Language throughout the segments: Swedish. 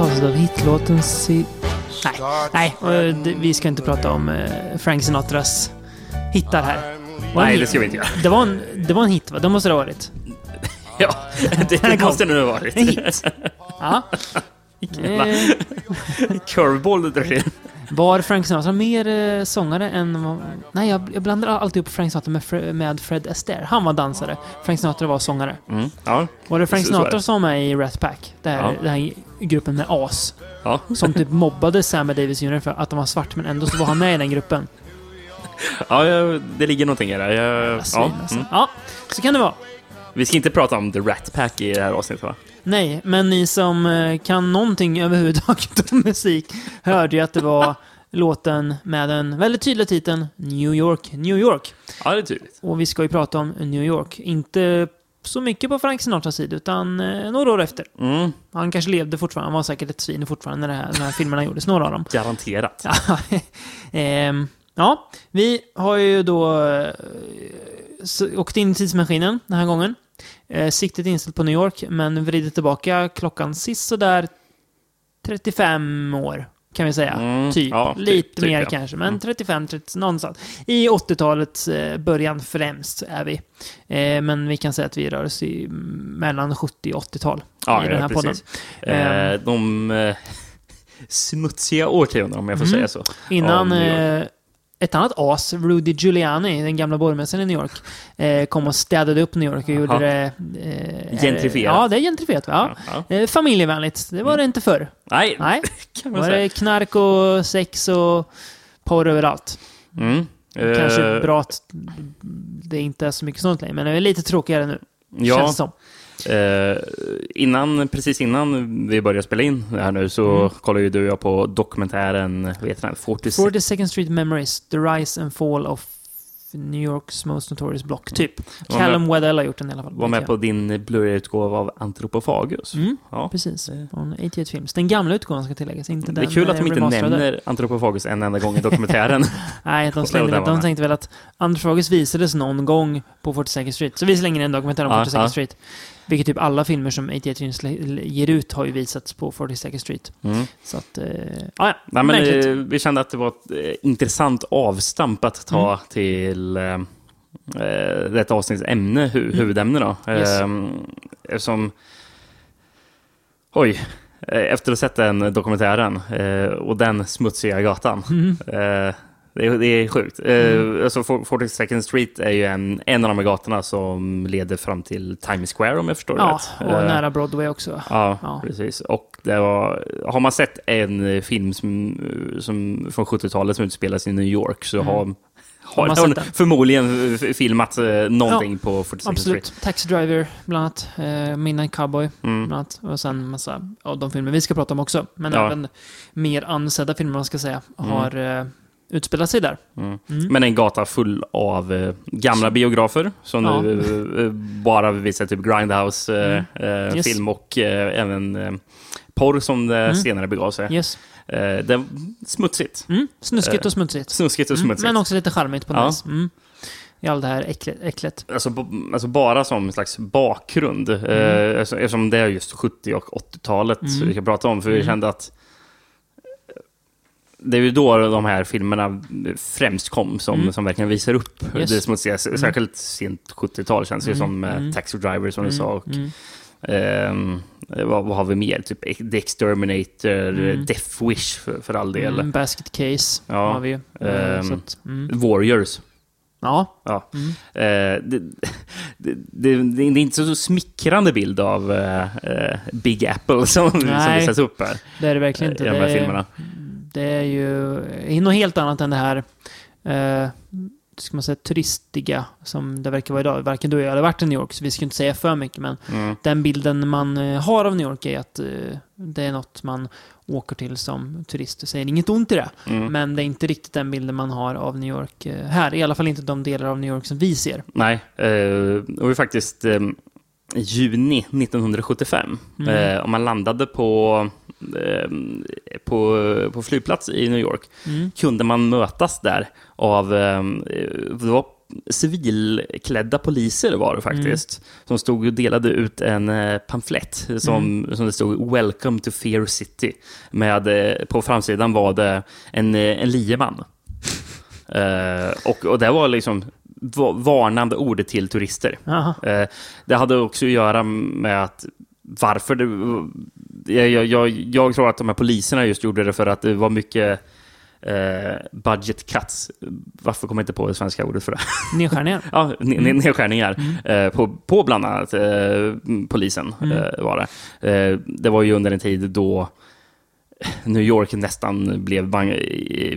avsnitt av hitlåten si... Nej, nej, det- vi ska inte prata om eh, Frank Sinatras hittar här. Nej, hit? det ska vi inte göra. Det var en, det var en hit, va? Det måste det ha varit. Ja, det, det måste det nu ha varit. En hit. Ja. Eh, Curveball det drar in. var Frank Sinatra mer eh, sångare än... Nej, jag, jag blandar alltid upp Frank Sinatra med, Fre- med Fred Astaire. Han var dansare. Frank Sinatra var sångare. Mm, ja, Var det Frank Sinatra det. som var med i Rat Pack? Det här, Ja. Den här gruppen med as. ja. Som typ mobbade Sammy Davis Jr för att han var svart, men ändå så var han med i den gruppen. ja, ja, det ligger någonting i det. Jag, Svin, ja, alltså. mm. ja, så kan det vara. Vi ska inte prata om The Rat Pack i det här avsnittet, va? Nej, men ni som eh, kan någonting överhuvudtaget om musik hörde ju att det var låten med den väldigt tydliga titeln New York, New York. Ja, det är tydligt. Och vi ska ju prata om New York. Inte så mycket på Frank Sinatras sida, utan eh, några år efter. Mm, Han kanske levde fortfarande, han var säkert ett svin fortfarande när det här, de här filmerna gjordes, några av dem. garanterat. Ja, ehm, ja, vi har ju då eh, åkt in i tidsmaskinen den här gången. Eh, siktet inställt på New York, men vrider tillbaka klockan sist där 35 år, kan vi säga. Mm, typ. ja, typ, Lite typ, mer ja. kanske, men Mm. 35, 30, någonstans. I 80-talets eh, början främst är vi. Eh, men vi kan säga att vi rör oss i mellan 70 och 80-tal Ja, i den ja, här podden. precis. Eh, de eh, smutsiga årtionden, om jag får Mm. säga så. Innan eh, ett annat as, Rudy Giuliani, den gamla borgmästaren i New York, eh, kom och städade upp New York och gjorde Jaha. det... Eh, Gentrifierat. Ja, det är gentrifierat. Ja. Eh, familjevänligt. Det var det inte förr. Nej, Nej, kan man var säga. det knark och sex och porr överallt. Mm. Kanske Eh, bra att det inte är så mycket sånt längre, men det är lite tråkigare nu. Känns Ja, det som. Eh, innan, precis innan vi började spela in det här nu så Mm. kollade ju du och jag på dokumentären, vad heter den? 46. 42nd Street Memories, The Rise and Fall of New Yorks Most Notorious Block, typ. Var Callum Weddell har gjort den i alla fall. Var med på din Blu-ray-utgåva av Anthropophagus. Mm, Ja. precis. Det- Från 88 Films. Den gamla utgåvan ska tilläggas, inte Det den är kul att eh, de inte nämner Anthropophagus en enda gång i dokumentären. Nej, de, slängde, de med. tänkte väl att Anthropophagus visades någon gång på 42nd Street. Så vi slänger en dokumentär om Ja, 42nd ja. Street. Vilket typ alla filmer som 88 Films lä- ger ut har ju visats på 42nd Street. Mm. Så att, eh, ja. Nej, men, eh, vi kände att det var ett eh, intressant avstamp att ta Mm. till eh, eh, detta avsnitts ämne, hu huvudämne. Då. Mm. Yes. Eh, eftersom... Oj. eh, Efter att ha sett den dokumentären eh, och den smutsiga gatan. Mm. Det, är, det är sjukt. Eh, alltså, 42nd Street är ju en, en av de här gatorna som leder fram till Times Square om jag förstår det Ja, rätt. och Eh, nära Broadway också. Ja, Ja. precis. Och det var, har man sett en film som, som, från 70-talet som utspelas i New York så Mm. har, har har förmodligen filmat eh, någonting på 42nd Street. Absolut. Taxi Driver, bland annat. Eh, Midnight Cowboy, Mm. bland annat. Och sen massa av de filmer vi ska prata om också. Men Ja. även mer ansedda filmer, man ska säga, Mm. har eh, utspelat sig där. Mm. Mm. Men en gata full av eh, gamla biografer som Ja. nu eh, eh, bara visar typ Grindhouse-film Mm. eh, Yes. film och eh, även eh, porr som det Mm. senare begav sig. Yes. Eh, det är smutsigt. Mm. Snuskigt Eh, och smutsigt. Snuskigt och Mm. smutsigt. Men också lite charmigt på Ja. något. Mm. I allt det här äcklet. äcklet. Alltså, alltså bara som en slags bakgrund. Mm. Eh, eftersom det är just 70 och 80-talet Mm. vi ska prata om. För vi Mm. kände att eh, det är ju då de här filmerna främst kom som, Mm. som verkligen visar upp Yes. det smutsiga. Särskilt sent 70-tal känns det Mm. som Mm. Taxi Driver som du sa. Och, Mm. ehm, vad, vad har vi mer? Typ The Exterminator, Mm. Death Wish för, för all del. Mm. Basket Case Ja. har vi ju. Att, mm. Warriors. Ja. Ja. Mm. Eh, det, det, det, det är inte så smickrande bild av eh, Big Apple som, som visas upp här Det är det verkligen i inte. de Det här är, filmerna. Det är ju är något helt annat än det här eh, ska man säga, turistiga som det verkar vara idag. Varken du och jag hade varit i New York, så vi ska inte säga för mycket. Men Mm. den bilden man eh, har av New York är att eh, det är något man åker till som turist. Jag säger inget ont i det. Mm. Men det är inte riktigt den bilden man har av New York eh, här. I alla fall inte de delar av New York som vi ser. Nej, var ju faktiskt i juni 1975. Mm. Om man landade på, på, på flygplats i New York Mm. kunde man mötas där av, eh, det var civilklädda poliser var det faktiskt. Som stod och delade ut en eh, pamflett som, som det stod “Welcome to Fear City”. Med, eh, på framsidan var det en, eh, en lieman. Eh, och, och det var liksom va- varnande ord till turister. Eh, det hade också att göra med att varför det... Jag, jag, jag, tror att de här poliserna just gjorde det för att det var mycket eh, budget cuts. Varför kommer jag inte på det svenska ordet för det? Nedskärningar. ja, ne- ne- nedskärningar eh, på, på bland annat eh, polisen eh, var det. Eh, det var ju under en tid då New York nästan blev bang,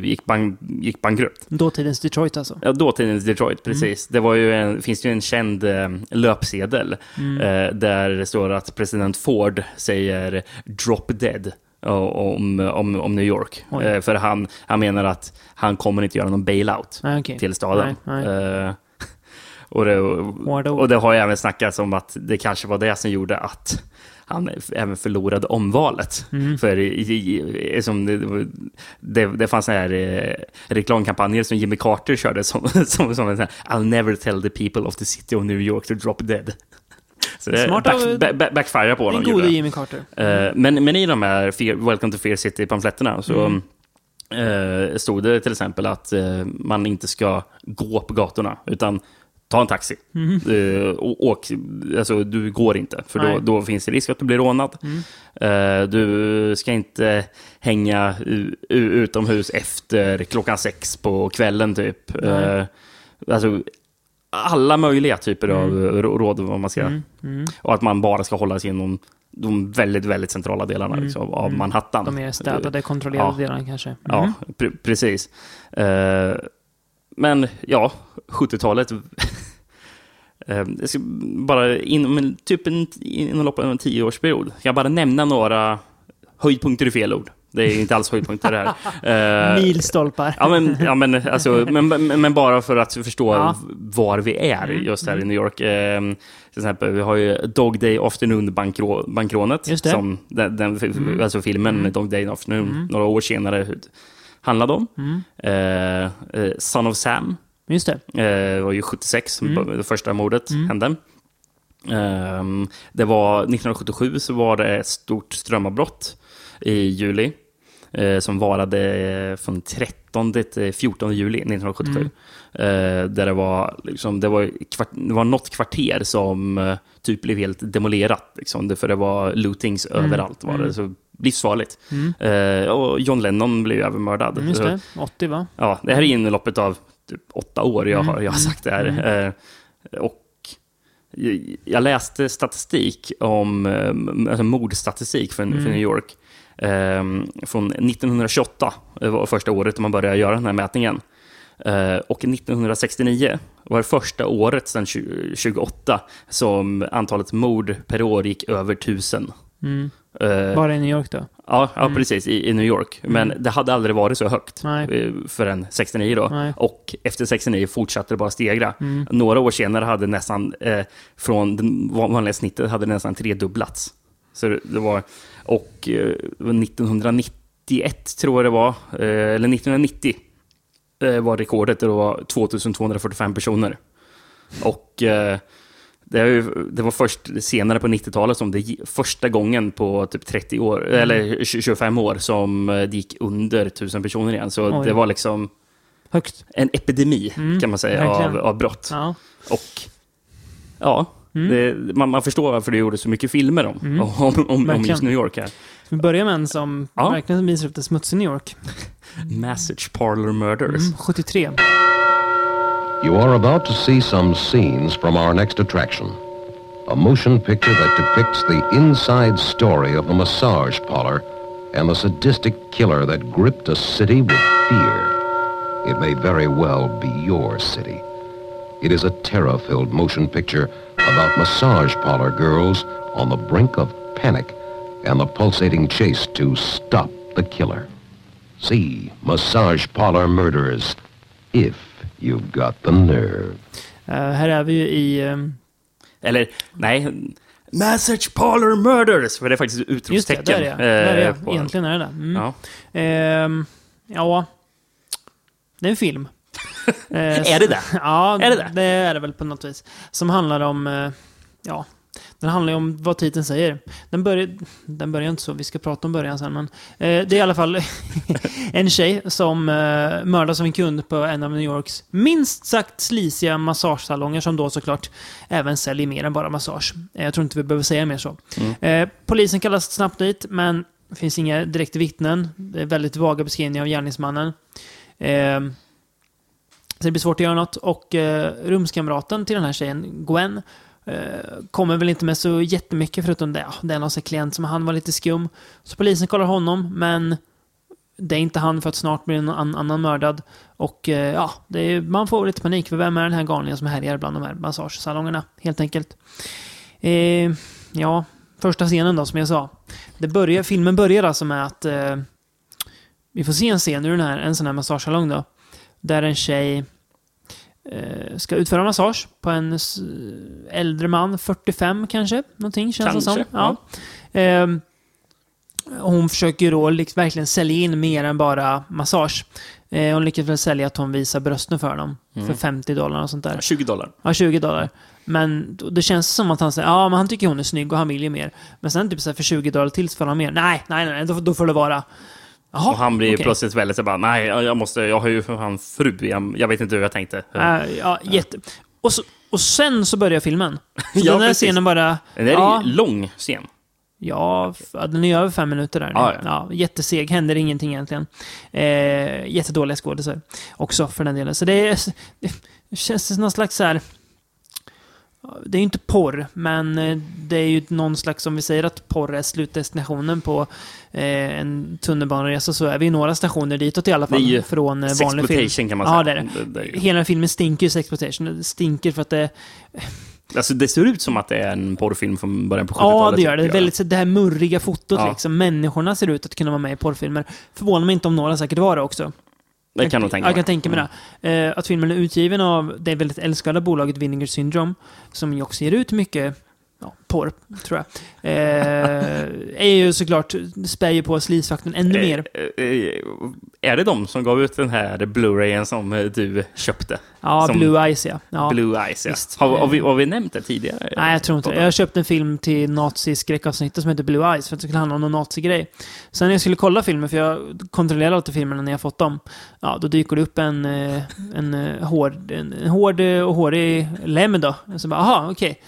gick, bang, gick bankrutt. Dåtidens Detroit alltså. Ja, dåtidens Detroit, precis. Det var ju en, finns ju en känd eh, löpsedel eh, där det står att president Ford säger “drop dead” om, om, om New York. Eh, för han, han menar att han kommer inte göra någon bailout Nej, okej. till staden. Nej, nej. Eh, och, det, och det har ju även snackats om att det kanske var det som gjorde att han även förlorade omvalet. Mm. För i, i, i, som det, det, det fanns såna här eh, reklamkampanjer som Jimmy Carter körde som, som, som en sån här I'll never tell the people of the city of New York to drop dead. Så det Smart back, back, back, backfire på Den honom. gode gjorde det. Jimmy Carter. Eh, men, men i de här Fear, Welcome to Fear City-pamfletterna så Mm. eh, stod det till exempel att eh, man inte ska gå på gatorna, utan ta en taxi. Eh, och, åk, alltså, du går inte, för då, Mm. Då finns det risk att du blir rånad. Eh, du ska inte hänga utomhus efter klockan sex på kvällen, typ. Nej. Eh, alltså, alla möjliga typer av rå- råd vad man ska Mm. och att man bara ska hålla sig inom de väldigt, väldigt centrala delarna liksom, av Manhattan. Mm. De mer städade, kontrollerade Ja. delarna kanske. Mm. Ja, pre- precis. Eh, men ja, 70-talet. Eh, bara inom typ en, inom loppet av en tioårsperiod. Ska jag bara nämna några höjdpunkter i fel ord. Det är inte alls höjdpunkter det här. Eh, Milstolpar. Ja, men, ja, men, alltså, men, men, bara för att förstå Ja. var vi är just här i New York. Eh, till exempel, vi har ju Dog Day Afternoon-bankrånet. Mm. Som den, den, Alltså filmen Dog Day Afternoon, några år senare, handlade om. Mm. Eh, Son of Sam Just det. eh, var ju 76, Mm. det första mordet hände. Ehm, det var 1977 så var det ett stort strömavbrott i juli eh, som varade från 13 till 14 juli 1977. Eh, där det var, liksom, det, var kvart, det var något kvarter som eh, typ blev helt demolerat. Liksom, det- för det var lootings överallt. Var det, så livsfarligt. Eh, och John Lennon blev ju även mördad. Mm, Just det. 80 va? Ja, det här är inloppet av typ åtta år jag har, jag har sagt det här. Eh, och jag- läste statistik om eh, alltså mordstatistik för, för New York. Eh, från 1928 det var första året man började göra den här mätningen. Eh, och 1969 var det första året sedan 20, 28 som antalet mord per år gick över tusen. Eh, Bara i New York då? Ja, ja precis, i, i New York. Men det hade aldrig varit så högt Nej. eh, förrän 69 då. Nej. Och efter 69 fortsatte det bara stegra. Några år senare hade nästan, eh, från det vanliga snittet, hade det nästan tredubblats. Så det, var, och eh, det var 1991 tror jag det var, eh, eller 1990 eh, var rekordet, det var 2245 personer. Och eh, det, det var först senare på 90-talet som det första gången på typ 30 år, Mm. eller 20 25 år som eh, det gick under 1000 personer igen. Så Oj. det var liksom Högt. en epidemi kan man säga av, av brott. Ja. Och ja, Mm. det, man, man förstår varför det gjorde så mycket filmer om, om, om, om, om just New York här. Ska vi börja med en som Ja. verkligen visar upp det smutsiga New York? Massage Parlor Murders. Mm, 73. You are about to see some scenes from our next attraction. A motion picture that depicts the inside story of a massage parlor and the sadistic killer that gripped a city with fear. It may very well be your city. It is a terror-filled motion picture about massage parlor girls on the brink of panic and the pulsating chase to stop the killer. See Massage Parlor Murderers if you've got the nerve. Eh, här är vi ju i... ehm, Eller nej, Massage Parlor Murders, för det är faktiskt just det, utropstecken. där är jag. Där är eh, jag. på- Egentligen är det det. Mm. Ja. Ehm, ja, det är en film. Eh, Är det det? Ja, Är det det? det är det väl på något vis. Som handlar om, eh, ja, den handlar ju om vad titeln säger. Den börjar, den börjar inte så, vi ska prata om början sen, men eh, det är i alla fall en tjej som eh, mördas av en kund på en av New Yorks minst sagt slisiga massagesalonger som då såklart även säljer mer än bara massage. Eh, jag tror inte vi behöver säga mer så. Eh, polisen kallas snabbt dit, men det finns inga direkta vittnen. Det är väldigt vaga beskrivningar av gärningsmannen. Eh, så det blir svårt att göra något. Och eh, rumskamraten till den här tjejen, Gwen, Eh, kommer väl inte med så jättemycket förutom det. Det är någon klient som han var lite skum. Så polisen kollar honom, men det är inte han för att snart blir någon annan mördad. Och eh, ja, det är, man får lite panik för vem är den här galningen som härjar bland de här massagesalongerna, helt enkelt. Eh, ja, första scenen då, som jag sa. Det börjar, filmen börjar alltså med att eh, vi får se en scen ur den här, en sån här massagesalong då. Där en tjej ska utföra massage på en äldre man, 45 kanske, någonting känns det som. Ja. Ehm, hon försöker då verkligen sälja in mer än bara massage. Eh, hon lyckas väl sälja att hon visar brösten för dem. För 50 dollar och sånt där. 20 dollar. Ja, 20 dollar. Men det känns som att han säger ja men han tycker hon är snygg och han vill ju mer. Men sen typ så för 20 dollar till så får han mer. Nej, nej, nej, då, då får det vara. Jaha, Och han blir okej. plötsligt väldigt så bara, nej, jag måste, jag har ju för fan fru, jag, jag vet inte hur jag tänkte. Äh, ja, jätte... Och, så, och sen så börjar filmen. Ja, den här precis. scenen bara... Den är ja, lång scen. ja, den är över fem minuter där. Ja, Ja, ja. jätteseg, händer ingenting egentligen. Eh, jättedåliga skådisar också för den delen. Så det, är, det känns som någon slags så här... Det är ju inte porr, men eh, det är ju någon slags, om vi säger att porr är slutdestinationen på eh, en tunnelbaneresa, så är vi några stationer ditåt i alla Det är fall. ju från eh, vanlig film. Kan man säga. Ja, det är det. Det, det, Hela den filmen stinker ju sexploitation. Det stinker för att det... alltså, det ser ut som att det är en porrfilm från början på 70-talet. Ja, det gör det. jag. Väldigt, det här murriga fotot Ja. liksom. Människorna ser ut att kunna vara med i porrfilmer. Förvånar mig inte om några säkert var det också. Det kan nog tänka Jag kan tänka mig det. Eh, att filmen är utgiven av det väldigt älskade bolaget Vinegar Syndrome, som ju också ger ut mycket ja, porr, tror jag. Eh, är ju såklart, spär ju på sleazefaktorn ännu mer. Eh, eh, Är det de som gav ut den här Blu-rayen som eh, du köpte? Ja, som- Blue Eyes ja. ja. Blue Eyes, ja. Har, har, vi, har vi nämnt det tidigare? Nej, jag tror inte. Jag köpte en film till nazi-skräckavsnittet som heter Blue Eyes för att det skulle handla om någon nazi-grej. Sen när jag skulle kolla filmen, för jag kontrollerar alltid filmerna när jag fått dem, ja, då dyker det upp en, eh, en, eh, hård, en, en hård eh, och hårig lem då. Så bara, aha, okej.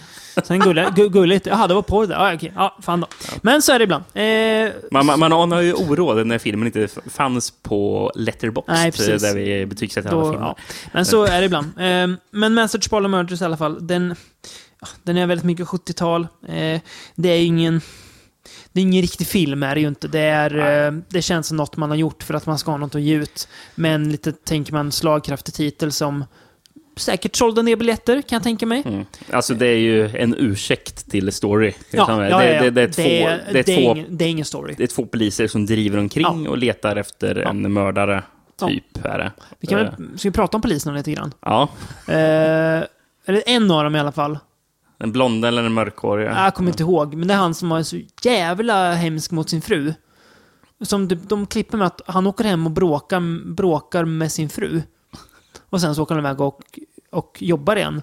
Sen gulligt, gu- gulligt. Jaha, det var porr där. Ja, okej. Ja, fan då. Men så är det ibland. Eh, Man, man, man anar ju oro när filmen inte fanns på Letterboxd, Nej, precis. där vi betygsätter alla Då, filmer. ja. Men så är det ibland. Eh, men Message Ball Murders i alla fall, den, ja, den är väldigt mycket 70-tal. Eh, det är ingen... Det är ingen riktig film är det ju inte. Det, är, eh, det känns som något man har gjort för att man ska ha något att ge ut. Men lite, tänker man, slagkraftig titel som säkert sålde ner biljetter, kan jag tänka mig. Mm. Alltså det är ju en ursäkt till story. Ja, ja, det, ja, ja. Det, det, är två, det, är det, är två, ingen, det är ingen story. det är två poliser som driver omkring och letar efter en mördare, Ja. typ. Är det. Vi kan Eh, väl, ska vi prata om polisen lite grann? Ja, Eh, eller en av dem i alla fall. en blond eller en mörkhåriga. Jag kommer inte ihåg, men det är han som var så jävla hemsk mot sin fru. Som de, de klipper med att han åker hem och bråkar, bråkar med sin fru. Och sen så åker han iväg och, och jobbar igen.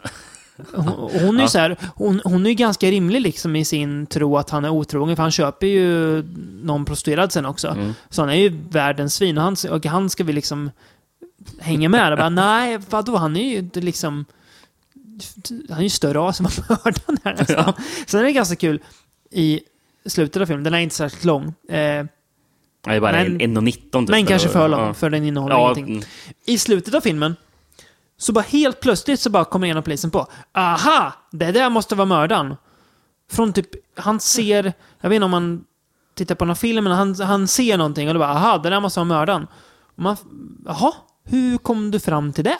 Och hon är ju så här, hon, hon är ju ganska rimlig liksom i sin tro att han är otrogen, för han köper ju någon prostituerad sen också. Mm. Så han är ju världens svin och han, och han ska vi liksom hänga med. Bara, nej, vadå, han är ju inte liksom... Han är ju större as än vad mördaren är nästan. Sen är det ganska kul i slutet av filmen, den är inte särskilt lång. Eh, Det är bara Men- en 1,19 typ. men kanske för lång, ja. för den innehåller Ja, ingenting. mm. I slutet av filmen, så bara helt plötsligt så bara kommer en av polisen på. Aha! Det där måste vara mördaren. Från typ, han ser, jag vet inte om man tittar på någon film, men han, han ser någonting och då bara, aha, det där måste vara mördaren. Och man, jaha, hur kom du fram till det?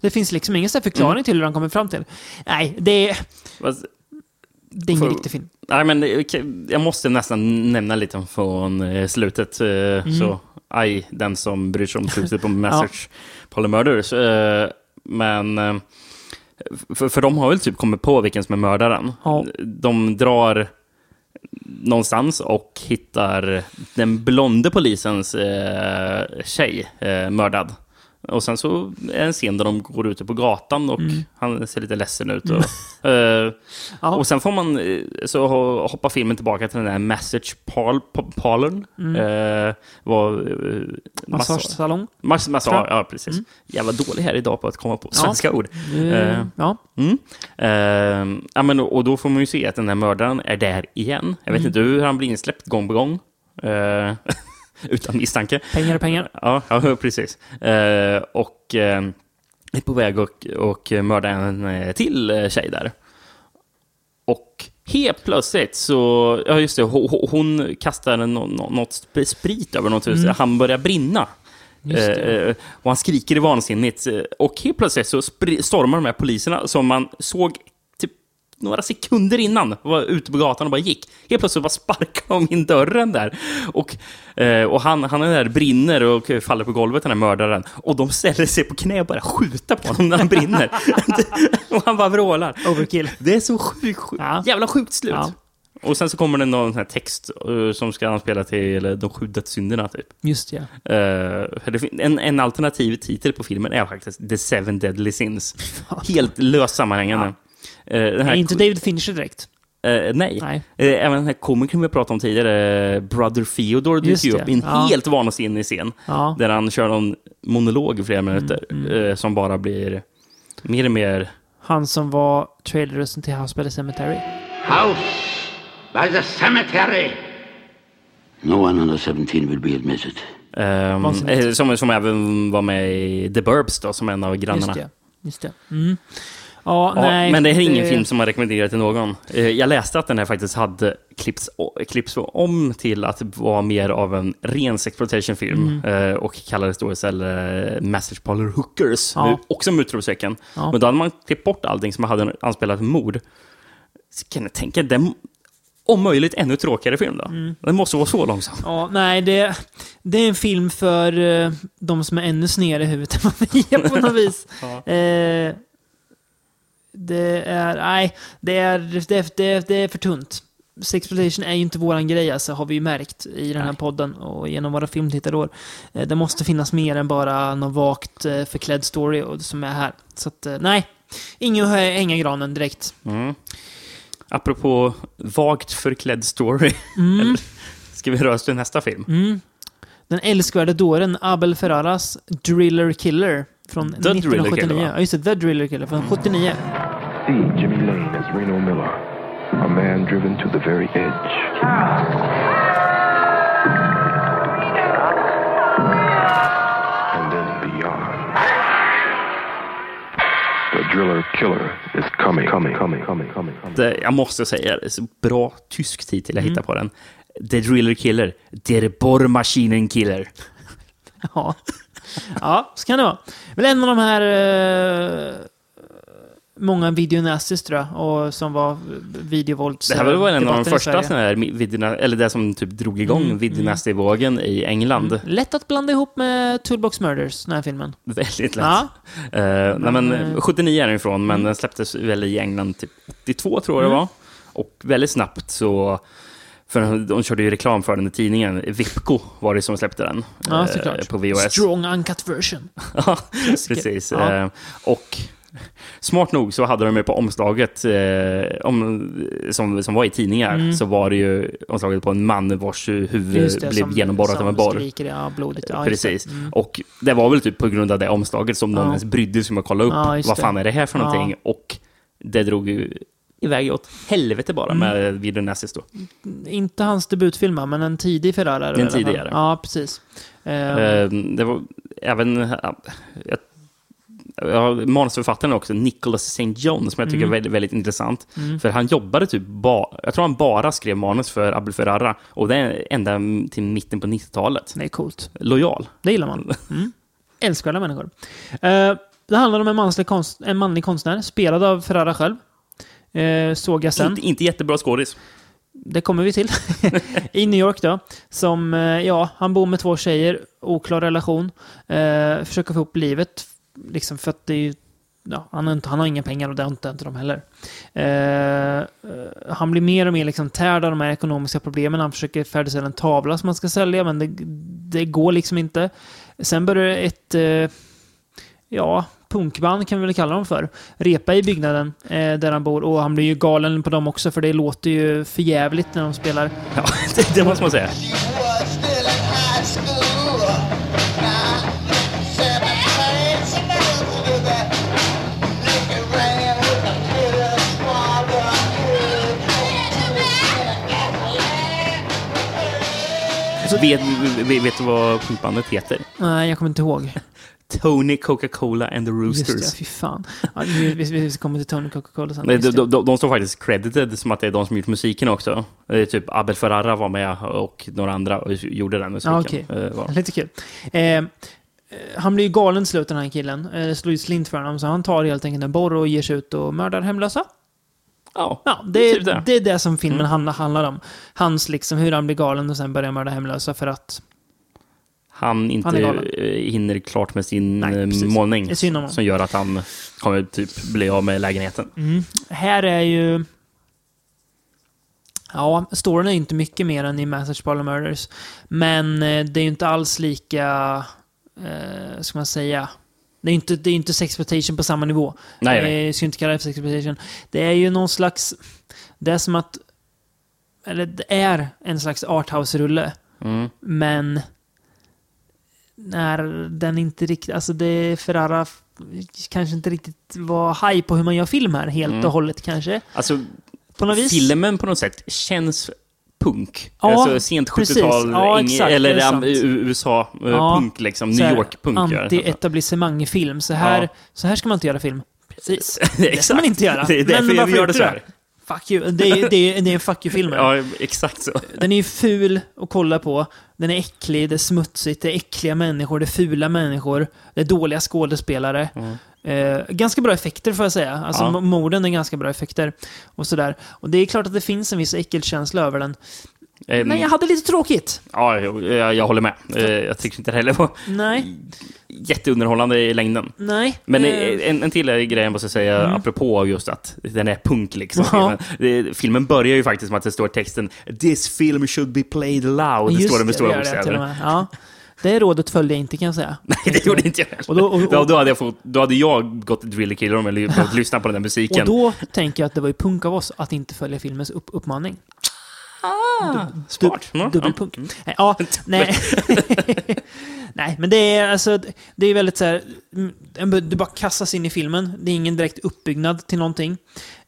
Det finns liksom ingen förklaring Mm. till hur han kommer fram till. Nej, det är, Fast- det är ingen riktig film. Nej, men det- jag måste nästan nämna lite från eh, slutet. eh, Mm. Så, aj, den som bryr sig om slutet på Message Polymurders. Men eh, för, för de har väl typ kommit på vilken som är mördaren. Ja. De drar någonstans och hittar den blonde polisens eh, tjej eh, mördad. Och sen så är det en scen där de går ute på gatan och Mm. han ser lite ledsen ut. Och, eh, Ja. och sen får man, eh, så ho- hoppar filmen tillbaka till den där message pal, pa- parlorn. Mm. Var, eh, massa, Massagesalong. massa, massa, Tror jag. ja, precis. Jävla dålig här idag på att komma på Ja. svenska ord. Eh, Eh. ja. Mm. Ja, men, och då får man ju se att den här mördaren är där igen. Jag vet Mm. inte hur han blir insläppt gång på gång. Eh, utan misstanke. Pengar är pengar. Ja, ja precis. Eh, och eh, är på väg och, och mörda en eh, till eh, tjej där. Och helt plötsligt så, ja just det, hon, hon kastar något sp- sprit över något hus. Han börjar brinna. Mm. Det. Eh, och han skriker i vansinnigt. Eh, Och helt plötsligt så stormar de här poliserna som man såg några sekunder innan var ute på gatan och bara gick. Helt plötsligt bara sparkar de in dörren där. Och, eh, och han, han är där, brinner och faller på golvet, den här mördaren. Och de ställer sig på knä och börjar skjuta på honom när han brinner. och han bara vrålar. Overkill. Det är så sjukt, sjukt Ja. jävla sjukt slut. Ja. Och sen så kommer det någon här text eh, som ska anspela till de sju dödssynderna, typ. Just ja. Fin- en, en alternativ titel på filmen är faktiskt The Seven Deadly Sins. Helt löst sammanhängande. Den här, Är inte David Fincher direkt. eh, nej. Nej. Eh, även den här komikern vi pratade om tidigare, eh, Brother Theodore, dyker ju upp i en ja. helt vansinnig scen. Ja. Där han kör någon monolog i flera minuter Mm, eh, som bara blir mer och mer... Han som var trailerrösten till House by the Cemetery. House by the cemetery. No one under 17 will be admitted. eh, som, som även var med i The Burbs då, som en av grannarna. Just det. Just det. Mm. Ja, Ja, nej. men det är ingen film som man rekommenderar till någon. Eh, Jag läste att den här faktiskt hade klipps, klipps om till att vara mer av en ren sexploitation-film Mm. eh, och kallades då istället Message Parlor Hookers, Ja. Också med utropstecken. Ja. Men då hade man klippt bort allting som hade anspelat mord. Så kan jag tänka, den om möjligt ännu tråkigare film då. Mm. Den måste vara så långsam. Ja, nej, det, det är en film för eh, de som är ännu snedare i huvudet än vad vi är på något vis. Eh, det är, nej, det är, det, det, det är för tunt. Sexploitation är ju inte våran grej, alltså, har vi ju märkt i den här Nej. podden och genom våra filmtittarår. Eh, det måste finnas mer än bara någon vagt eh, förklädd story som är här. Så att, eh, nej, ingen hänga granen direkt. Mm. Apropå vagt förklädd story. Mm. Ska vi röra oss till nästa film? Mm. Den älskvärde dåren Abel Ferraras Driller Killer från The Driller 1979. Killer, va? ja, just det. The Driller Killer från 79. See Jimmy Lane as Reno Miller, a man driven to the very edge. And then beyond. The driller killer is coming, coming, coming, coming, coming, coming. Det, jag måste säga, det är så bra tysk titel jag Mm. hittar på den. The Driller Killer. Der Bohrmaschinen Killer. Ja. ja, så kan det vara. Väl en av de här eh, många videonasties tror jag, och som var videovålds... Det här var väl en av de första såna här videona, eller det som typ drog igång Mm, videonasty-vågen i England. Lätt att blanda ihop med Toolbox Murders, den här filmen. Väldigt lätt. Ja. Eh, nej, men, Men, eh, 79 är den ifrån, men den släpptes väl i England typ 82 tror jag det var. Och väldigt snabbt så, för de, de körde ju reklam för den i tidningen, Vipco var det som släppte den. Ja, eh, såklart. På VHS. Strong uncut version. Ja, precis. Ja. Eh, och smart nog så hade de ju på omslaget, eh, om, som, som var i tidningar, så var det ju omslaget på en man vars huvud Mm. Det, blev genomborrat av en borr. skriker, ja, blodigt. Ja. Precis. Och det var väl typ på grund av det omslaget som någon Ja. ens brydde sig om att kolla upp Ja, vad fan är det här för någonting. Och det drog ju iväg åt helvete bara Mm. med Video Nassis då. Inte hans debutfilm, men en tidig Ferrari. En tidigare. Ja, precis. Eh, det var även... ja, manusförfattaren också, Nicholas St. John, som jag tycker Mm. är väldigt, väldigt intressant. För han jobbade typ bara... Jag tror han bara skrev manus för Abel Ferrara. Och det är ända till mitten på 90-talet. det är coolt. Lojal. Det gillar man. Mm. Älskvärda människor. Eh, det handlar om en, manslig konst, en manlig konstnär, spelad av Ferrara själv. Eh, såg jag sen. Inte, inte jättebra skådis. Det kommer vi till. I New York då. Som, eh, ja, han bor med två tjejer, oklar relation. Eh, försöker få ihop livet. Liksom för att det är ju, ja, han, har inte, han har inga pengar och det har inte, inte de heller. Eh, eh, han blir mer och mer liksom tärd av de här ekonomiska problemen. Han försöker färdigställa en tavla som han ska sälja, men det, det går liksom inte. Sen börjar ett... Eh, ja, punkband kan vi väl kalla dem för. Repa i byggnaden eh, där han bor. Och han blir ju galen på dem också, för det låter ju för jävligt när de spelar. Ja, det, det måste man säga. Vet, vet, vet du vad punkbandet heter? Nej, jag kommer inte ihåg. Tony Coca-Cola and the Just Roosters. det, fy fan. Ja, vi, vi, vi kommer till Tony Coca-Cola sen. Nej, Just de, det. de, de står faktiskt credited som att det är de som gjort musiken också. Det är typ Abel Ferrara var med och några andra och gjorde den musiken. Ja, okej. Eh, var- Lite kul. Eh, eh, han blir ju galen slut den här killen. Eh, slår ju slint för honom, så han tar helt enkelt en borr och ger sig ut och mördar hemlösa. Ja, Ja, det är, typ det. det är det som filmen Mm. handlar, om. Hans liksom, hur han blir galen och sen börjar mörda hemlösa för att... han inte Han eh, hinner klart med sin Nej, eh, målning. Som gör att han kommer typ bli av med lägenheten. Mm. Här är ju... Ja, storyn är inte mycket mer än i Message Parlor Murders. Men eh, det är ju inte alls lika... Eh, ska man säga? Det är inte, det är inte sexploitation på samma nivå. Nej, nej. Eh, Jag skulle inte kalla det för sexploitation. Det är ju någon slags... Det är som att... Eller det är en slags arthouse-rulle. Mm. Men... När den inte riktigt... Alltså det Ferrara kanske inte riktigt var haj på hur man gör film här helt Mm. och hållet kanske. Alltså, På något vis. filmen på något sätt känns punk. Ja, alltså sent precis. 70-tal, Ja, exakt, eller det är sant. USA-punk, liksom. New York-punk. Anti-etablissemang-film. Så, här, Ja. så här ska man inte göra film. Precis. Det ska man inte göra. Det är därför Men varför gör det så här. Fuck you. Det är, det är, det är en fuck you-film. Ja, exakt så. Den är ju ful att kolla på. Den är äcklig, det är smutsigt, det är äckliga människor, det är fula människor, det är dåliga skådespelare. Eh, ganska bra effekter får jag säga. Alltså Ja. morden är ganska bra effekter. Och sådär. Och det är klart att det finns en viss äckelkänsla över den. Ehm, Men jag hade lite tråkigt. Ja, jag, jag, jag håller med. Eh, Jag tycker inte det heller var Nej, jätteunderhållande i längden. nej. Men eh, en, en till grej jag måste säga, apropå just att den är punk liksom. Ja. Filmen. Det, filmen börjar ju faktiskt med att det står texten “This film should be played loud”. Det just står det med det, stora det det bokstäver. Ja. Det rådet följde jag inte kan jag säga. Nej, det gjorde inte jag heller. Och då- och- och- då, då, hade jag fått, då hade jag gått ett Driller Killer om jag fått lyssna på den där musiken. Och då tänker jag att det var ju punk av oss att inte följa filmens upp uppmaning. Smart. Ja, Dubbelpunk. Nej, Ja, nej. nej, men det är alltså, det är väldigt så här, mm, du bara kastas in i filmen. Det är ingen direkt uppbyggnad till någonting.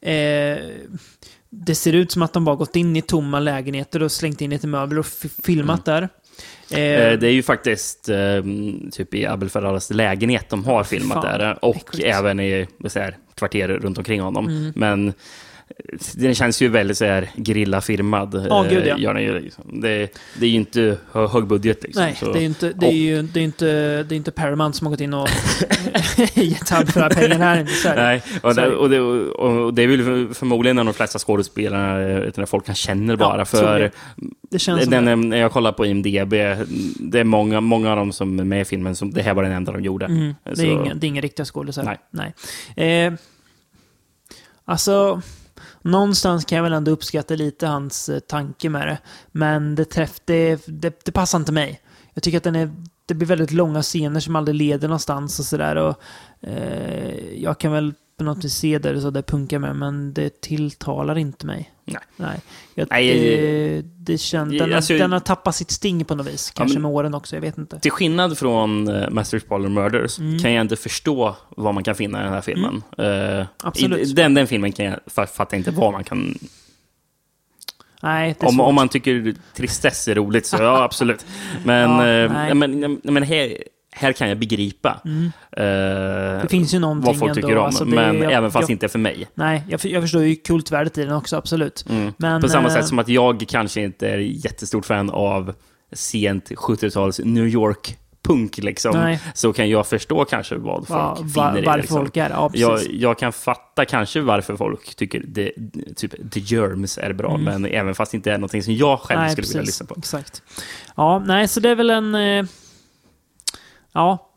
Eh, det ser ut som att de bara gått in i tomma lägenheter och slängt in lite möbler och filmat där. Eh, Eh, Det är ju faktiskt eh, typ i Abel Ferraras lägenhet de har filmat Fan, där. Och äckligt. Mm. även i så här, kvarter runt omkring honom. Men eh, den känns ju väldigt så här grillafirmad. Ja, eh, gud, ja. gör den ju, liksom. det, det är ju inte hö- hög budget. Liksom, Nej, så. det är inte, det är ju, det är inte, det är inte Paramount som har gått in och gett Hub för pengar här. Så. Nej, och det, och, det, och det är väl för- förmodligen en av de flesta skådespelarna eh, folk han känner bara. Ja, för. Det känns den, eh, när jag kollar på IMDB, det är många, många av dem som är med i filmen, som, det här var den enda de gjorde. Mm, det, är inga, det är inga riktiga skådisar. Nej. Nej. Eh, alltså, någonstans kan jag väl ändå uppskatta lite hans eh, tanke med det. Men det, träff, det, det, det passar inte mig. Jag tycker att den är, det blir väldigt långa scener som aldrig leder någonstans och sådär. Eh, jag kan väl på något vis se det så det punkar med, men det tilltalar inte mig. Nej. Nej. Jag, Nej, det, det känns, den, alltså- har, den har tappat sitt sting på något vis. Kanske men- med åren också, jag vet inte. Till skillnad från uh, Master Parlor Murders Mm. kan jag inte förstå vad man kan finna i den här filmen. Eh, Absolut. I, den, den filmen kan jag fa- fattar inte vad man kan... Nej, det Om, om man tycker tristess är roligt så ja, absolut. Men, Ja, eh, men, men här, här kan jag begripa eh, Mm. Det finns ju vad folk ändå, tycker om. alltså det- men jag- även fast jag- inte för mig. Nej, jag, jag förstår ju kultvärdet i den också, absolut. Mm. Men, På samma eh, sätt som att jag kanske inte är jättestort fan av sent 70-tals New York-punk, liksom, Nej. så kan jag förstå kanske vad folk va, finner va, i det. Liksom. folk är ja, Jag, jag kan fatta kanske varför folk tycker det, typ The Germs är bra, men även fast det inte är någonting som jag själv nej, skulle vilja precis. lyssna på. Exakt. Ja, nej, så det är väl en... Eh, ja,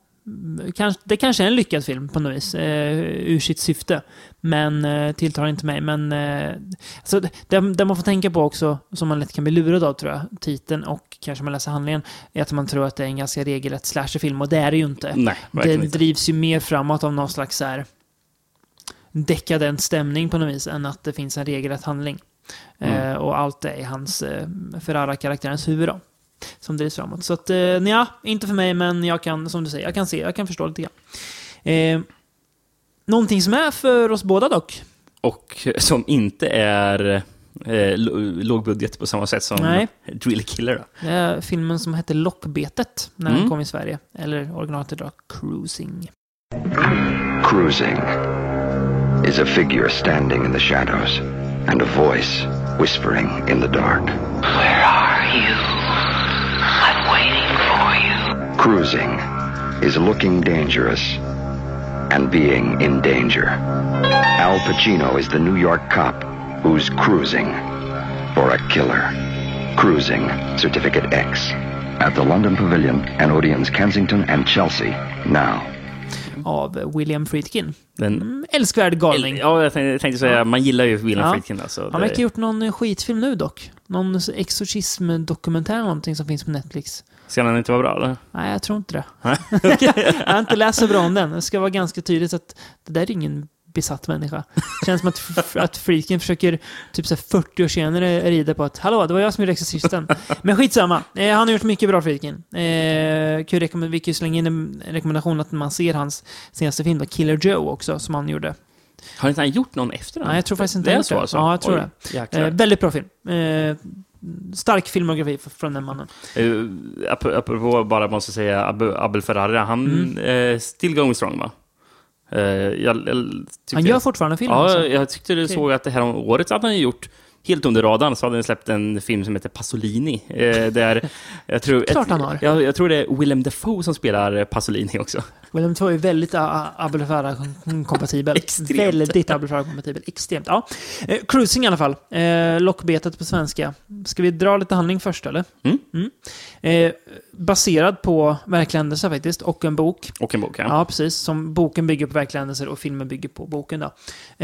det kanske är en lyckad film på något vis, eh, ur sitt syfte. Men eh, tilltalar inte mig. Men eh, alltså, det, det man får tänka på också, som man lätt kan bli lurad av tror jag, titeln och kanske man läser handlingen, är att man tror att det är en ganska regelrätt slasherfilm och det är det ju inte. Nej, det inte. drivs ju mer framåt av någon slags så här dekadent stämning på något vis än att det finns en regelrätt handling. Mm. Eh, och allt är i hans eh, Ferrara-karaktärens huvud då. Som drivs framåt. Så att, eh, ja, inte för mig, men jag kan, som du säger, jag kan se, jag kan förstå lite grann. Eh, någonting som är för oss båda dock. Och som inte är eh, lågbudget på samma sätt som Nej. Drill Killer. Då. Det är filmen som hette Lockbetet när den Mm. kom i Sverige. Eller originalet då Cruising. Cruising is a figure standing in the shadows and a voice whispering in the dark. Where are you? Cruising is looking dangerous and being in danger. Al Pacino is the New York cop who's cruising for a killer. Cruising Certificate X at the London Pavilion and Odeon's Kensington and Chelsea now. Av William Friedkin. Den, Mm, älskvärd galning. ja, jag tänkte, tänkte säga, man gillar ju William Ja. Friedkin. Alltså. Han verkar ha gjort någon skitfilm nu dock. Någon exorcism-dokumentär eller någonting som finns på Netflix. Ska den inte vara bra? Eller? Nej, jag tror inte det. jag har inte läst så bra om den. Det ska vara ganska tydligt att det där är ingen besatt människa. Det känns som att, att Friedkin försöker typ så här 40 år senare rida på att hallå, det var jag som gjorde Exorcisten. Men skitsamma. Eh, han har gjort mycket bra Friedkin. Eh, kan rekommend- vi kan slänga in en rekommendation att man ser hans senaste film, Killer Joe också, som han gjorde. Har inte han gjort någon efter den? Nej, jag tror faktiskt inte det är så det. alltså? Ja, jag tror Oj, jäklar. Eh, väldigt bra film. Eh, stark filmografi från den mannen. Uh, ap- apropå bara måste säga Ab- Abel Ferrara, han Mm. eh, still going strong va? Eh, jag, jag Han gör fortfarande film Ja, alltså. jag tyckte du såg att det här om året hade han gjort Helt under radarn så hade han släppt en film som heter Pasolini. Eh, där jag, tror, Klart han har. Jag, jag tror det är Willem Dafoe som spelar Pasolini också. Willem 2 är väldigt uh, Abel Ferrara-kompatibel. Extremt. Väldigt Abel Ferrara-kompatibel. Extremt. Ja. Eh, cruising i alla fall. Eh, lockbetet på svenska. Ska vi dra lite handling först eller? Mm. Eh, baserad på verkliga händelser faktiskt, och en bok. Och en bok. Ja. Ja, precis. Som boken bygger på verkliga händelser och filmen bygger på boken. Då.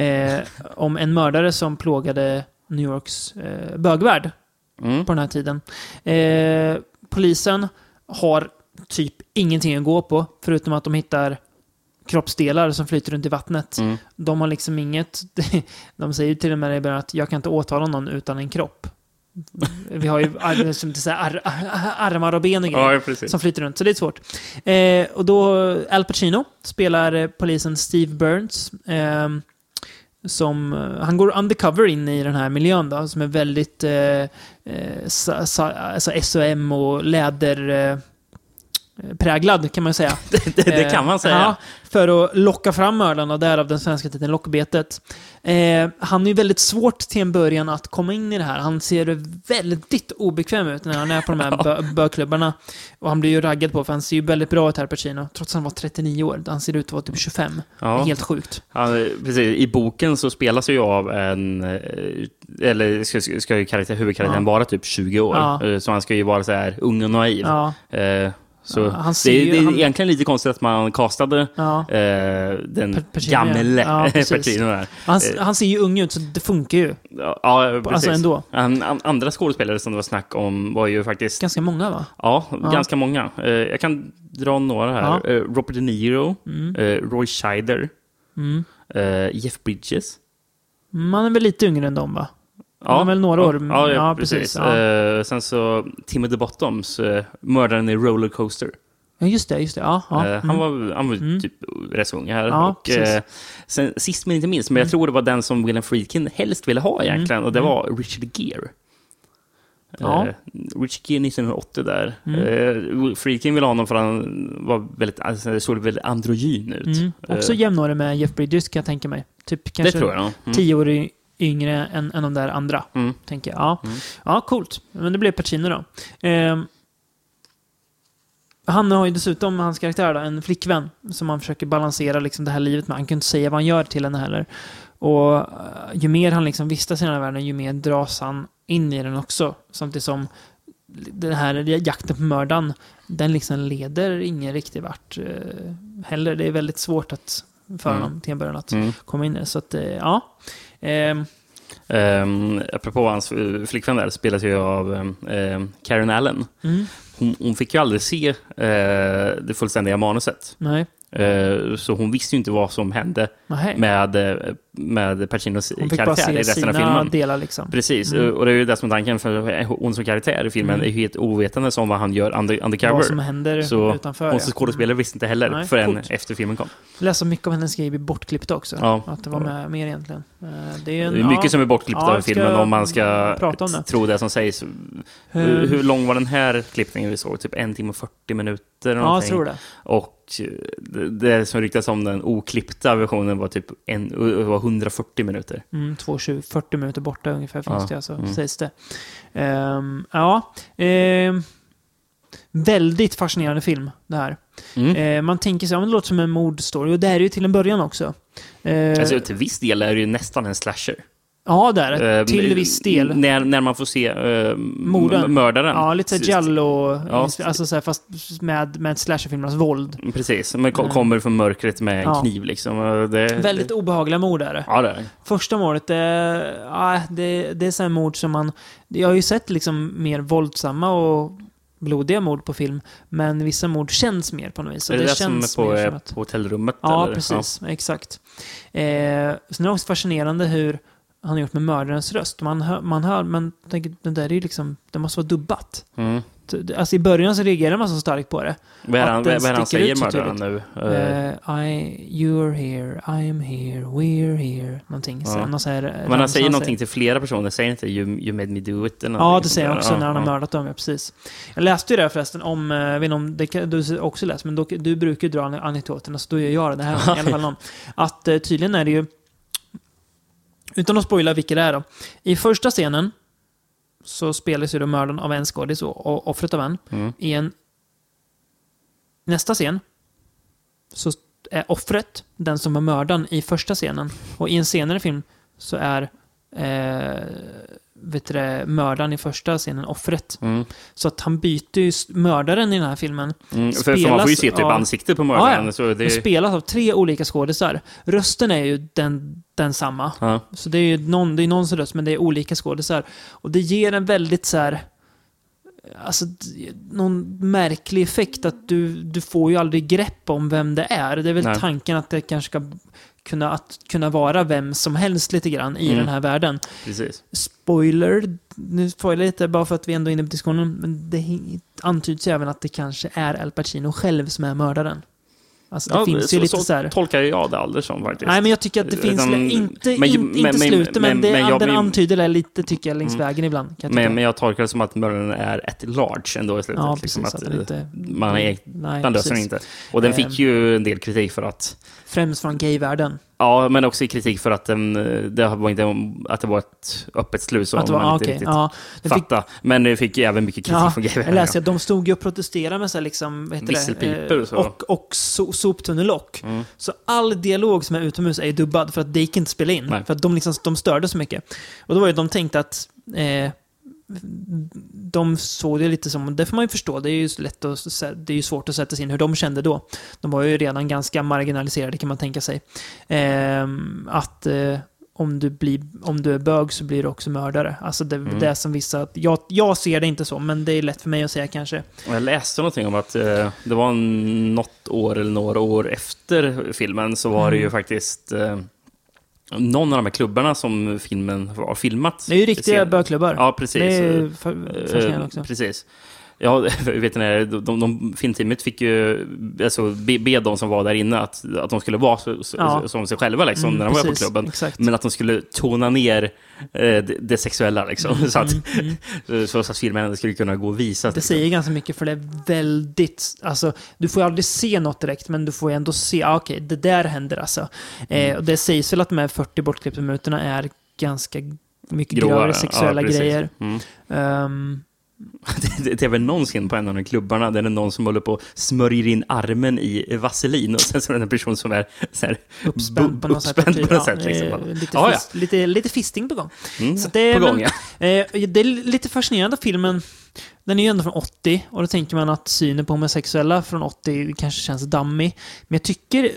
Eh, om en mördare som plågade New Yorks eh, bögvärld Mm. på den här tiden. Eh, polisen har typ ingenting att gå på, förutom att de hittar kroppsdelar som flyter runt i vattnet. Mm. De har liksom inget... De säger till och med i början att jag kan inte åtala någon utan en kropp. Vi har ju ar- som säger, ar- ar- armar och ben och grejer Ja, som flyter runt, så det är svårt. Eh, och då, Al Pacino spelar eh, polisen Steve Burns. ehm, som, eh, han går undercover in i den här miljön då, som är väldigt eh, eh, alltså SOM och läder... Eh, Eh, präglad kan man säga. det, det kan man säga. Ja, för att locka fram mördarna, därav den svenska titeln Lockbetet. Eh, han är ju väldigt svårt till en början att komma in i det här. Han ser väldigt obekväm ut när han är på de här bö bögklubbarna. Och han blir ju raggad på, för han ser ju väldigt bra ut här, Pacino. Trots att han var 39 år. Han ser ut att vara typ 25. Det är Ja. helt sjukt. Ja, precis. I boken så spelas ju av en, eh, eller ska, ska ju karaktär, huvudkaraktären Ja. vara typ 20 år. Ja. Eh, Så han ska ju vara så här ung och naiv. Ja, Eh, Så Ja, det, ser är- ju- det är han- egentligen lite konstigt att man castade ja. eh, den Per- gamle ja, där. Han, Eh, han ser ju ung ut, så det funkar ju. Ja, precis. Alltså ändå. An, an, andra skådespelare som det var snack om var ju faktiskt Ganska många, va? Ja, ganska många. Eh, jag kan dra några här. Eh, Robert De Niro, Mm. eh, Roy Scheider, Mm. eh, Jeff Bridges. Man är väl lite yngre än dem, va? Ja, väl några år. Ja, ja, Ja, precis. precis, ja. Eh, sen så Timothy Bottoms, eh, mördaren i Rollercoaster. Ja, just det, just det. Ja, ja. Eh, Mm. Han var, han var Mm. typ rätt ung här. Ja, och. Mm. eh, sen, sist men inte minst, men jag tror det var den som William Friedkin helst ville ha egentligen, och det var Richard Gere. Ja. Eh, Richard Gere 1980 där. Mm. Eh, Friedkin ville ha honom för han var väldigt, alltså, det såg väldigt androgyn ut. Mm. Också jämnårig med Jeff Bridges kan jag tänka mig. Typ det kanske tror jag. Mm. tio år yngre än, än de där andra. Mm. Tänker jag. Ja. Mm. ja, coolt. Men det blev Pacino då. Ehm, han har ju dessutom, hans karaktär då, en flickvän som han försöker balansera liksom det här livet med. Han kan inte säga vad han gör till henne heller. Och eh, ju mer han liksom vistas i den här världen, ju mer dras han in i den också. Samtidigt som den här jakten på mördaren, den liksom leder ingen riktigt vart eh, heller. Det är väldigt svårt att för Mm. honom till en början att Mm. komma in i det. Så att, eh, ja. Ehm, Um, apropå hans eh, flickvän där, spelas ju av um, Karen Allen. mm, Hon, hon fick ju aldrig se eh, det fullständiga manuset. nej. Eh, så hon visste ju inte vad som hände med, eh, med Pacinos Hon fick bara karaktär i resten av filmen. delar liksom. Precis, Mm. och det är ju det som är tanken, för hon som karaktär i filmen Mm. är helt ovetande om vad han gör under, undercover. Vad som händer Så utanför. hon som skådespelare visste inte heller Nej, förrän coolt. efter filmen kom. Jag läste mycket om hennes grej blir bortklippt också. Ja. Att det var med mer egentligen. Eh, Det är, en, Det är mycket ja, som är bortklippt Ja, av filmen om man ska om det. tro det som sägs. Hur, hur lång var den här klippningen vi såg? Typ en timme och 40 minuter? Eller Ja, jag tror det. Och eh, det, som ryktas om den oklippta versionen var typ en, var 140 minuter. Mm, 220, 40 minuter borta ungefär finns Ja, det, alltså, mm. sägs det. Ehm, ja. ehm, väldigt fascinerande film, det här. Mm. Eh, man tänker sig, ja, men det låter som en mordstory, och det är det ju till en början också. Eh, Alltså, till viss del är det ju nästan en slasher. Ja, det är det. Eh, Till viss del. När, när man får se uh, mördaren. Ja, lite giallo, Ja. alltså såhär, fast med, med slasherfilmernas våld. Precis, men Mm. kommer från mörkret med en Ja. kniv liksom. Det, Väldigt det, obehagliga mord är det. Ja, det är det. Första mordet, det, ja, det, det är så här mord som man... Jag har ju sett liksom mer våldsamma och blodiga mord på film, men vissa mord känns mer på något vis. Är det det, känns som är på, mer eh, som att- på hotellrummet? Ja, eller? precis. Exakt. Eh, sen är det också fascinerande hur han har gjort med mördarens röst. Man hör, man hör men tänker, det där är ju liksom, det måste vara dubbat. Mm. Alltså i början så reagerar man så starkt på det. Vad är han, den vad han säger mördaren nu? Eh, I, you're here, I am here, we're here. Någonting. Ja. Så, här, men han säger någonting till flera personer, säger inte you, you made me do it? Eller Ja, det säger han också Ja, när han har ja. mördat dem, ja, precis. Jag läste ju det förresten om, eh, jag vet inte om det kan, du också läst, men då, du brukar ju dra an- anekdoterna, så då gör jag det här i alla fall någon. Att eh, tydligen är det ju, utan att spoila vilka det är då. I första scenen så spelas ju då mördaren av en skådis och offret av en. Mm. I en nästa scen så är offret den som var mördaren i första scenen. Och i en senare film så är eh, vet du, mördaren i första scenen offret. Mm. Så att han byter ju mördaren i den här filmen. Mm, för, för man får ju se typ av- ansiktet på mördaren. ja. Så Det spelas av tre olika skådisar. Rösten är ju den, densamma. ja. Så det är ju någon, det är någons röst, men det är olika skådisar. Och det ger en väldigt så här... Alltså, någon märklig effekt att du, du får ju aldrig grepp om vem det är. Det är väl Nej. tanken att det kanske ska kunna, att kunna vara vem som helst lite grann i Mm. den här världen. precis. Spoiler, nu spoilar jag lite bara för att vi ändå är inne på diskussionen, men det antyds ju även att det kanske är Al Pacino själv som är mördaren. Alltså det Ja, finns ju så, lite så så här... tolkar jag det aldrig som faktiskt. Nej, men jag tycker att det finns... Utan- inte men- in, men- inte men- slutet, men, det, jag den antyder det lite, tycker jag, längs Mm. vägen ibland. Jag. Men, men jag tolkar det som att mördaren är ett large ändå i slutet. ja, liksom precis. att, att den inte, man är, nej, löser den precis. inte. Och den fick ju en del kritik för att Främst från gayvärlden. Ja, men också kritik för att den, det var inte att det var ett öppet slut som man inte riktigt ja, det fick, fattade. Men det fick även mycket kritik Ja, från jag gayvärlden. läste att de stod ju och protesterade med så här liksom? Visselpipor och så. och, och so, soptunnelock. Mm. Så all dialog som är utomhus är dubbad för att det gick inte spela in. Nej. För att de, liksom, de störde så mycket. Och då var ju de tänkte att eh, de såg det lite som, det får man ju förstå, det är ju lätt att, det är ju svårt att sätta sig in hur de kände då. De var ju redan ganska marginaliserade kan man tänka sig. Ehm, att eh, om, du blir, om du är bög så blir du också mördare. Alltså det, Mm. det är som vissa, jag, jag ser det inte så, men det är lätt för mig att säga kanske. Jag läste någonting om att eh, det var en- något år eller några år efter filmen så var det Mm. ju faktiskt eh, någon av de här klubbarna som filmen har filmat. Det är ju riktiga bögklubbar. Ja, precis. Det är Eh, fascinerande också. Precis. Ja, vet ni, de, de, de filmteamet fick ju alltså, be, be de som var där inne att, att de skulle vara så, så, Ja. som sig själva liksom, Mm, när de var på precis, klubben. Exakt. Men att de skulle tona ner eh, det, det sexuella liksom. så, att, Mm, mm. så att filmen skulle kunna gå och visas. Det liksom. säger ganska mycket för det är väldigt, alltså du får ju aldrig se något direkt men du får ju ändå se, ah, okej det där händer alltså. Mm. Eh, och det sägs väl att de här 40 bortklippta minuterna är ganska mycket grövre sexuella ja, precis. grejer. Mm. Det, är väl någon scen på en av de klubbarna där det är någon som håller på och smörjer in armen i vaselin och sen så är det en person som är så här, Uppspänd på något sätt. på något Ja, sätt. Liksom. eh, lite, ja, ja. fist, lite, lite fisting på gång. Mm, Så det på gång, ja. Eh, det är lite fascinerande filmen. Den är ju ändå från 80 och då tänker man att synen på homosexuella från 80 kanske känns dammig. Men jag tycker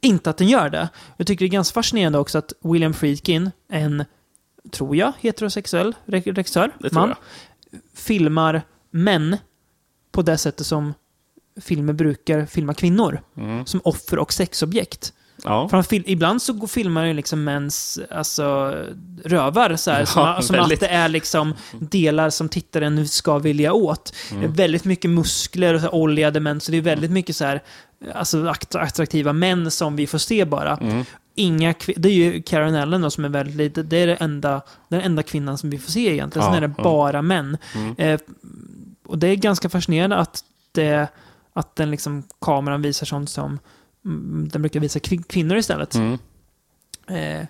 inte att den gör det. Jag tycker det är ganska fascinerande också att William Friedkin, en, tror jag, heterosexuell re- regissör, man. Filmar män på det sättet som filmer brukar filma kvinnor. Mm. Som offer och sexobjekt. Ja. För fil- ibland så filmar ju liksom mäns alltså, rövar så här, Ja, som, som att det är liksom delar som tittaren ska vilja åt. Är väldigt mycket muskler och så här, oljade män, så det är väldigt mycket så här, alltså akt- attraktiva män som vi får se bara. Inga det är ju Karen Allen då, som är väldigt, det är det enda, den enda kvinnan som vi får se egentligen. Sen är det ja. bara män. Eh, och det är ganska fascinerande att, det, att den liksom, kameran visar sånt som mm, den brukar visa kvin- kvinnor istället. Mm. Eh,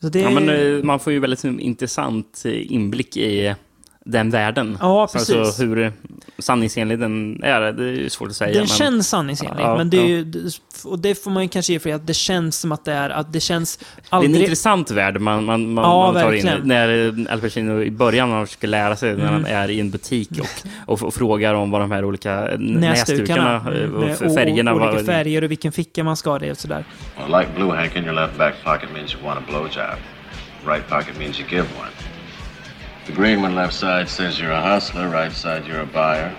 så det Ja, men, eh, man får ju väldigt intressant eh, inblick i den världen. Ja, Så precis. Alltså, hur sanningsenlig den är, det är ju svårt att säga. Den men... känns sanningsenlig, Ja, men det är ja. ju, och det får man ju kanske ge för att det känns som att det är, att det känns Det är en aldrig... intressant värld man, man, man, Ja, man tar verkligen. in. När Al Pacino i början när försöker lära sig, när Mm. han är i en butik och, och, och frågar om vad de här olika näsdukarna Näsdukarna. eh, och Mm, färgerna och, var. olika färger och vilken ficka man ska ha det och sådär. Well, like blue hank in your left back pocket means you want a blowjob. Right pocket means you give one. The green one left side says you're a hustler, right side you're a buyer.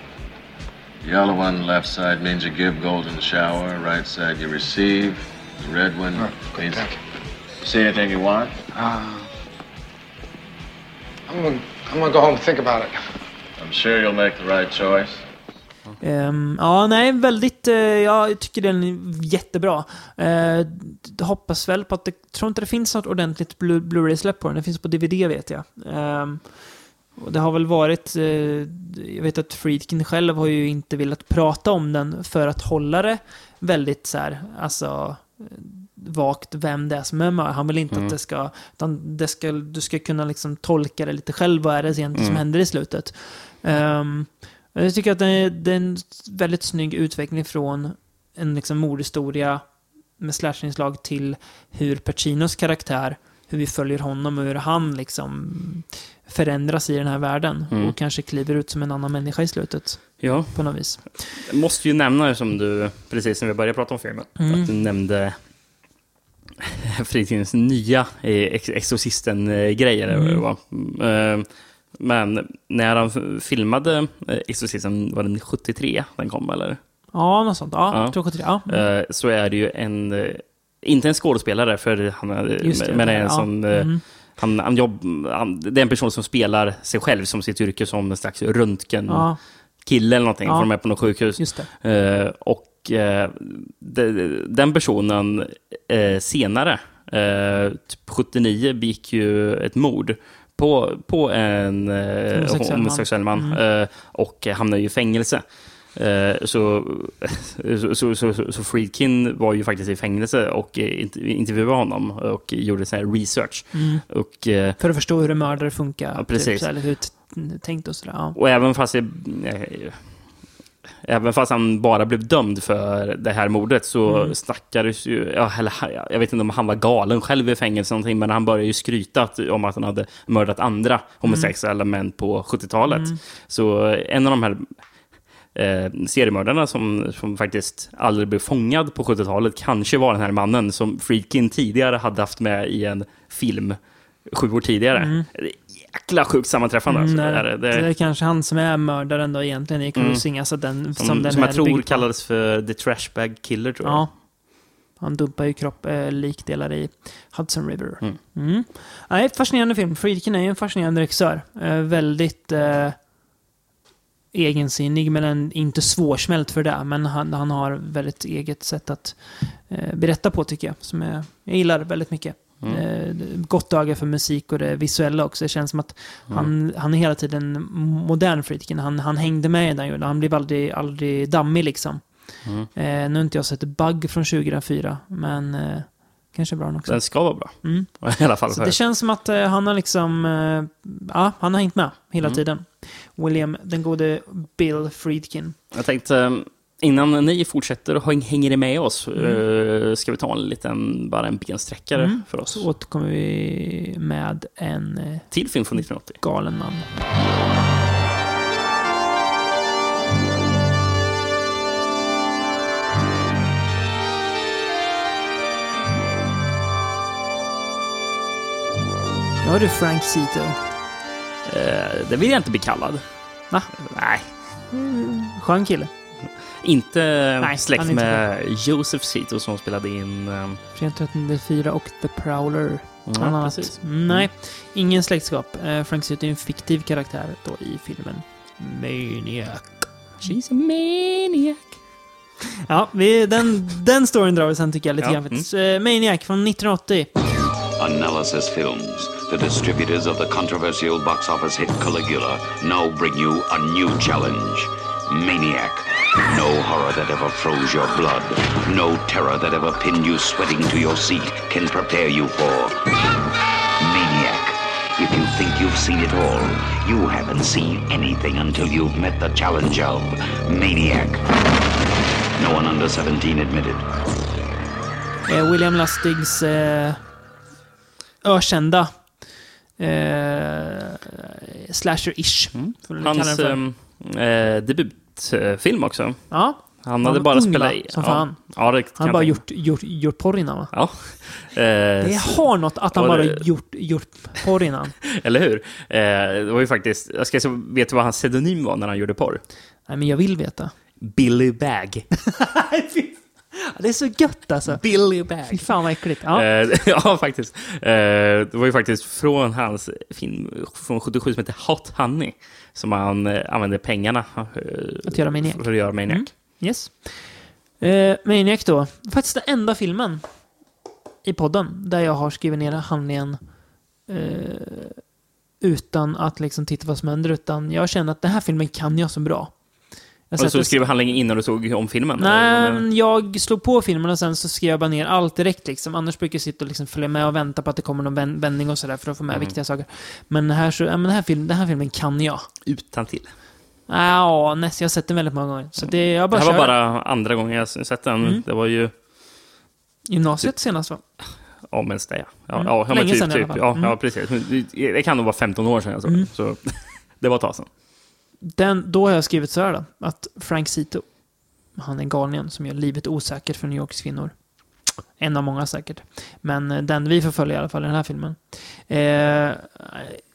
The yellow one left side means you give golden shower, right side you receive. The red one means you see anything you want? Uh, I'm gonna, I'm gonna go home and think about it. I'm sure you'll make the right choice. Ehm, ja, nej, väldigt... Uh, jag tycker den är jättebra. Jag hoppas väl på att det... tror inte det finns något ordentligt Blu- Blu-ray-släpp på den. Det finns på DVD vet jag. Ehm, och det har väl varit... eh, jag vet att Friedkin själv har ju inte velat prata om den för att hålla det väldigt så här, alltså eh, vagt vem det är som är med. Han vill inte Mm. att det ska, utan det ska, du ska kunna liksom tolka det lite själv. Vad är det egentligen som Mm. händer i slutet? Ehm, jag tycker att det är, det är en väldigt snygg utveckling från en liksom mordhistoria med slasherinslag till hur Pacinos karaktär, hur vi följer honom och hur han liksom förändras i den här världen Mm. och kanske kliver ut som en annan människa i slutet Ja, på något vis. jag måste ju nämna som du, precis när vi började prata om filmen, Mm. att du nämnde Fritidens nya eh, Ex- Exorcisten-grejer. var. Mm, eh, Men när han filmade eh, Exorcisten, var den 73 den kom eller? Ja, något sånt. Ja, Ja. jag tror 73. Ja. Mm. Eh, Så är det ju en, eh, inte en skådespelare, för han det, men det är en ja. som, eh, Mm. han, han jobb, han, det är en person som spelar sig själv som sitt yrke som en slags röntgen Ja, kille eller någonting, Ja. för de är på något sjukhus. Eh, och eh, de, den personen eh, senare, typ 79, begick ju ett mord på, på en eh, Homosexuell man. homosexuell man, Mm. eh, och hamnade ju i fängelse. Eh, så, så, så, så, Friedkin var ju faktiskt i fängelse och eh, int- intervjuade honom och gjorde så research. Mm. Och, eh, För att förstå hur en mördare funkar. Ja, precis. Typ, så här, hur tänkt och sådär. Ja. Och även fast, det, eh, även fast han bara blev dömd för det här mordet så Mm. snackades ju... Ja, eller, jag vet inte om han var galen själv i fängelse eller någonting, men han började ju skryta om att han hade mördat andra homosexuella män på 70-talet. Mm. Så en av de här eh, seriemördarna som, som faktiskt aldrig blev fångad på 70-talet kanske var den här mannen som Friedkin tidigare hade haft med i en film sju år tidigare. Mm. Jäkla sjukt sammanträffande. Mm, alltså. det, det, det, är kanske han som är mördaren då egentligen i Cruising. Alltså den, som, som, den som jag tror kallades för The Trashbag Killer, tror jag. Ja. Han dumpar ju kropp, eh, likdelar i Hudson River. Mm. Mm. Nej, fascinerande film. Friedkin är ju en fascinerande regissör. Eh, väldigt eh, egensinnig, men en, inte svårsmält för det. Men han, han har väldigt eget sätt att berätta på, tycker jag. Som jag, jag gillar väldigt mycket. Mm. Eh, gott öga för musik och det visuella också. Det känns som att Mm. han, han är hela tiden modern Friedkin. Han, han hängde med i den gjorde. Han blev aldrig, aldrig dammig liksom. Mm. Eh, nu har inte jag sett Bug från 2004, men eh, kanske bra den också. Den ska vara bra. Mm. I alla fall. Så det känns som att eh, han har liksom, eh, ja, han har hängt med hela Mm. tiden. William, den gode Bill Friedkin. Jag tänkte, eh, innan ni fortsätter och häng- hänger med oss, eh, ska vi ta en liten, bara en bensträckare Mm. för oss. Så återkommer vi med en eh, Till film från 1980. galen man. Ja du Frank Zito. Eh, det vill jag inte bli kallad. Va? Nej. Skön kille. Inte han släkt inte med Joseph Zito som spelade in... eh, Fredag 1304 och The Prowler. Ja, precis. Mm, Nej, ingen släktskap. Eh, Frank Zito är en fiktiv karaktär då i filmen Maniac. She's a maniac. Ja, vi, den, den storyn drar vi sen tycker jag lite Ja, grann faktiskt. Eh, Maniac från 1980. Analysis Films, the distributors of the controversial box office hit Caligula, now bring you a new challenge Maniac. No horror that ever froze your blood, no terror that ever pinned you sweating to your seat can prepare you for Maniac. If you think you've seen it all, you haven't seen anything until you've met the challenge of Maniac. No one under 17 admitted. Eh, William Lustigs eh, ökända eh, slasher-ish. får vi Hans eh, eh, debutfilm också. Ja. Han hade bara spelat i... Som ja. fan. Ja, det Han har bara gjort, gjort, gjort porr innan va? Ja. Eh, Det har något att han bara gjort, gjort porr innan. Eller hur? Eh, det var ju faktiskt... Jag ska se, vet du vad hans pseudonym var när han gjorde porr? Nej, men jag vill veta. Billy Bag. Det är så gött alltså. Billy Bag. Fy fan vad äckligt. Ja. Eh, ja, faktiskt. Eh, det var ju faktiskt från hans film från 77 som heter Hot Honey som han eh, använde pengarna Att göra Maniac. för att göra Maniac. Mm. Yes. Eh, Maniac då. Faktiskt den enda filmen i podden där jag har skrivit ner handlingen eh, utan att liksom titta vad som händer. Utan jag känner att den här filmen kan jag så bra. Och så sätter- skrev handlingen innan du såg om filmen? Nej, jag slog på filmen och sen så skrev jag bara ner allt direkt liksom. Annars brukar jag sitta och liksom följa med och vänta på att det kommer någon vän- vändning och sådär för att få med Mm. viktiga saker. Men, här så, ja, men den, här film, den här filmen kan jag. Utan till. Ja, näst, jag har sett den väldigt många gånger. Så det, jag Det bara här var bara andra gången jag sett den. Mm. Det var ju... Gymnasiet senast va? Ja, men det ja. Ja, Mm. ja, men Länge typ, sedan i alla typ. fall. Ja, Mm. ja, precis. Men Det det kan nog vara 15 år sedan jag såg Mm. den. Så det var ett tag sedan. Den, då har jag skrivit så här då, att Frank Zito, han är galningen som gör livet osäkert för New Yorks kvinnor. En av många säkert. Men eh, den vi förföljer i alla fall i den här filmen. Eh,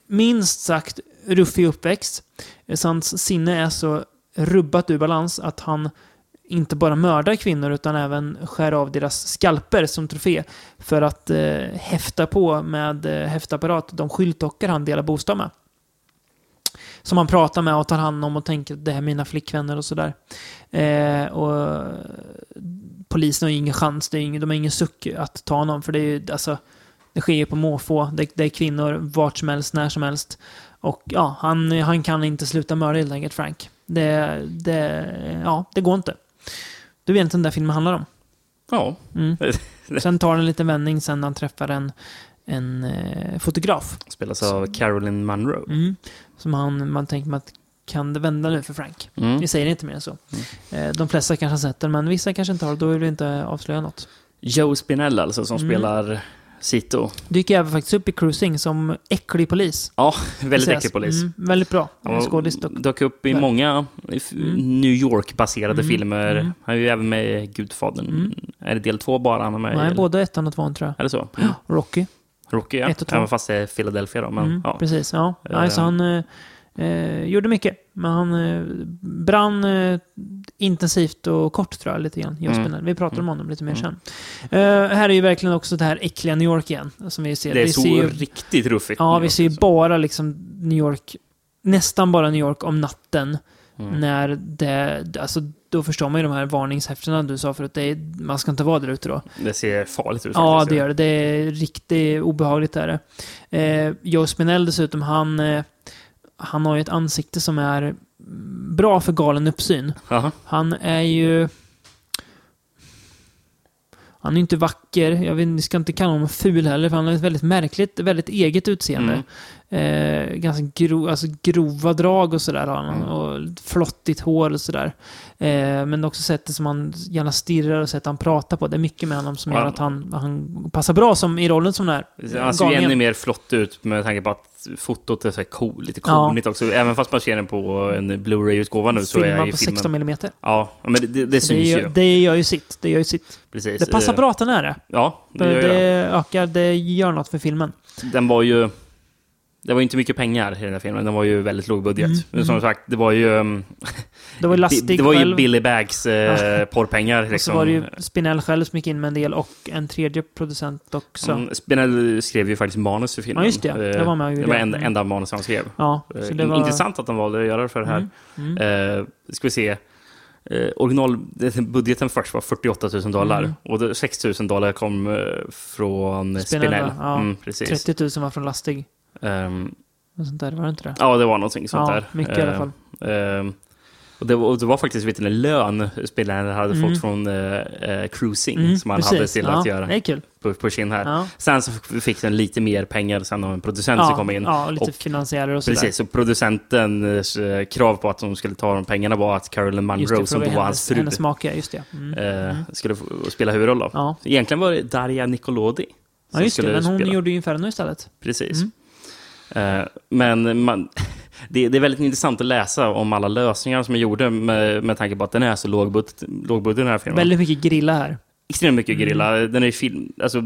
minst sagt ruffig uppväxt. Eh, Hans sinne är så rubbat ur balans att han inte bara mördar kvinnor utan även skär av deras skalper som trofé för att eh, häfta på med eh, häftapparat de skyltdockor han delar bostad med som han pratar med och tar hand om och tänker att det här är mina flickvänner och sådär. Eh, och polisen har ju ingen chans, det är ingen, de har ingen suck att ta honom för det är ju, alltså, det sker ju på måfå, det, det är kvinnor vart som helst, när som helst. Och ja, han, han kan inte sluta mörda helt enkelt, Frank. Det, det, ja, det går inte. Du vet inte den där filmen handlar om. Ja. Mm. Sen tar den en liten vändning sen han träffar en, en eh, fotograf. Spelas av Carolyn Munro. Mm. Som han, man tänker att kan det vända nu för Frank? Mm. Vi säger inte mer än så. Eh, De flesta kanske har sett den, men vissa kanske inte har. Då vill vi inte avslöja något. Joe Spinell alltså, som Mm. spelar Zito. Dyker även faktiskt upp i Cruising som äcklig polis. Ja, väldigt äcklig polis. Mm, väldigt bra. Skådis dock. dök upp i många f- New York-baserade Mm. filmer. Mm. Han är ju även med i Gudfadern. Mm. Är det del två bara han är med i? Nej, både ettan och tvåan tror jag. Är det så? Rocky. Rocky, ja. Ett och två. Även fast det är Philadelphia då. Men, Mm, ja. Precis, ja. Eh, Nej, så han eh, eh, gjorde mycket. Men han eh, brann eh, intensivt och kort tror jag lite grann. Mm. Vi pratar om honom lite mer Mm. sen. Eh, här är ju verkligen också det här äckliga New York igen. Som vi ser. Det är vi så ser ju, riktigt ruffigt. Ja, vi ser ju alltså. bara liksom New York. Nästan bara New York om natten. Mm. När det, alltså då förstår man ju de här varningshäftena du sa förut. Det är, man ska inte vara där ute då. Det ser farligt ut Ja, faktiskt. det gör det. Det är riktigt obehagligt. Är det. Eh, Joe Spinell dessutom, han, eh, han har ju ett ansikte som är bra för galen uppsyn. Jaha. Han är ju... Han är ju inte vacker vacker. Jag vet, ska inte kalla honom ful heller, för han har ett väldigt märkligt, väldigt eget utseende. Eh, ganska gro, alltså grova drag och sådär har han. Och flottigt hår och sådär. Eh, men också sättet som han gärna stirrar och sättet han pratar på. Det är mycket med honom som Ja. gör att han, han passar bra som i rollen som den här Han ser ju ännu mer flott ut med tanke på att fotot är så cool, lite Ja. cooligt också. Även fast man ser den på en Blu-ray-utgåva nu så är Filmad ju på filmen... 16 millimeter. Ja, men det, det, det syns det, ju. gör, det gör ju sitt. Det gör ju sitt. Precis. Det passar bra att den är det. Ja, det Det, gör det det. ökar, det gör något för filmen. Den var ju... Det var inte mycket pengar i den här filmen. Den var ju väldigt låg budget. Mm, Men som mm. sagt, det var ju... Det var ju Lastig det, det var ju. Billy Bags eh, porrpengar. Och Liksom. så var det ju Spinell själv som gick in med en del och en tredje producent också. Mm, Spinell skrev ju faktiskt manus för filmen. Ja, just det. Det Eh, var med och det var det. enda, Mm. manus han skrev. Ja, Eh, så det in- var- Intressant att de valde att göra för det här. Mm, Eh, ska vi se. Eh, original, budgeten först var 48 000 dollar. Mm. Och det- 6 000 dollar kom eh, från Spinell. Spinell, ja. Mm, precis. 30 000 var från Lastig. Och sånt där, var det inte det? Ja, det var någonting sånt Ja, där. mycket i alla fall. eh, och det, var, och det var faktiskt vet en lön spelaren hade Mm. fått från eh, eh, cruising Mm, som han precis. hade till Ja, att göra. På, på sin här. Ja. Sen så fick den lite mer pengar sen av en producent Ja, som kom in. ja, och lite finansiärer och sådär. Precis, så producentens eh, krav på att de skulle ta de pengarna var att Carolyn Munro, som då var hans fru, hennes make, just det. Mm. eh, skulle få spela huvudroll då. Ja. Egentligen var det Daria Nicolodi Ja, just det. skulle Men hon spela. gjorde ju Inferno istället. Precis. Mm. Eh, men man, det, det är väldigt intressant att läsa om alla lösningar som är gjorda med, med tanke på att den är så lågbudget, lågbudget den här filmen. Väldigt mycket grilla här. Extremt mycket Mm. grilla. Den är film, alltså,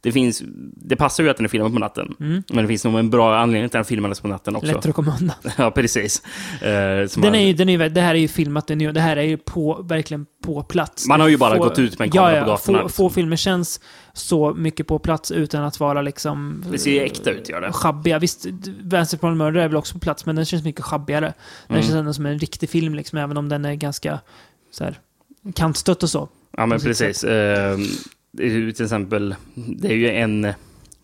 det, finns, det passar ju att den är filmad på natten. Mm. Men det finns nog en bra anledning till att den filmades på natten också. Lättare att komma undan. ja, precis. Som Den är ju, den är ju, det här är ju filmat, den är, det här är ju på, verkligen på plats. Man har ju bara Få- gått ut med en kamera på gatorna, Få, liksom. få filmer känns så mycket på plats utan att vara liksom... Det ser ju äkta ut, gör det. Schabbiga. Visst, Vänsterplan mördare är väl också på plats, men den känns mycket schabbigare. Den Mm. känns ändå som en riktig film, liksom, även om den är ganska så här, kantstött och så. Ja, men precis. Eh, till exempel, det är ju en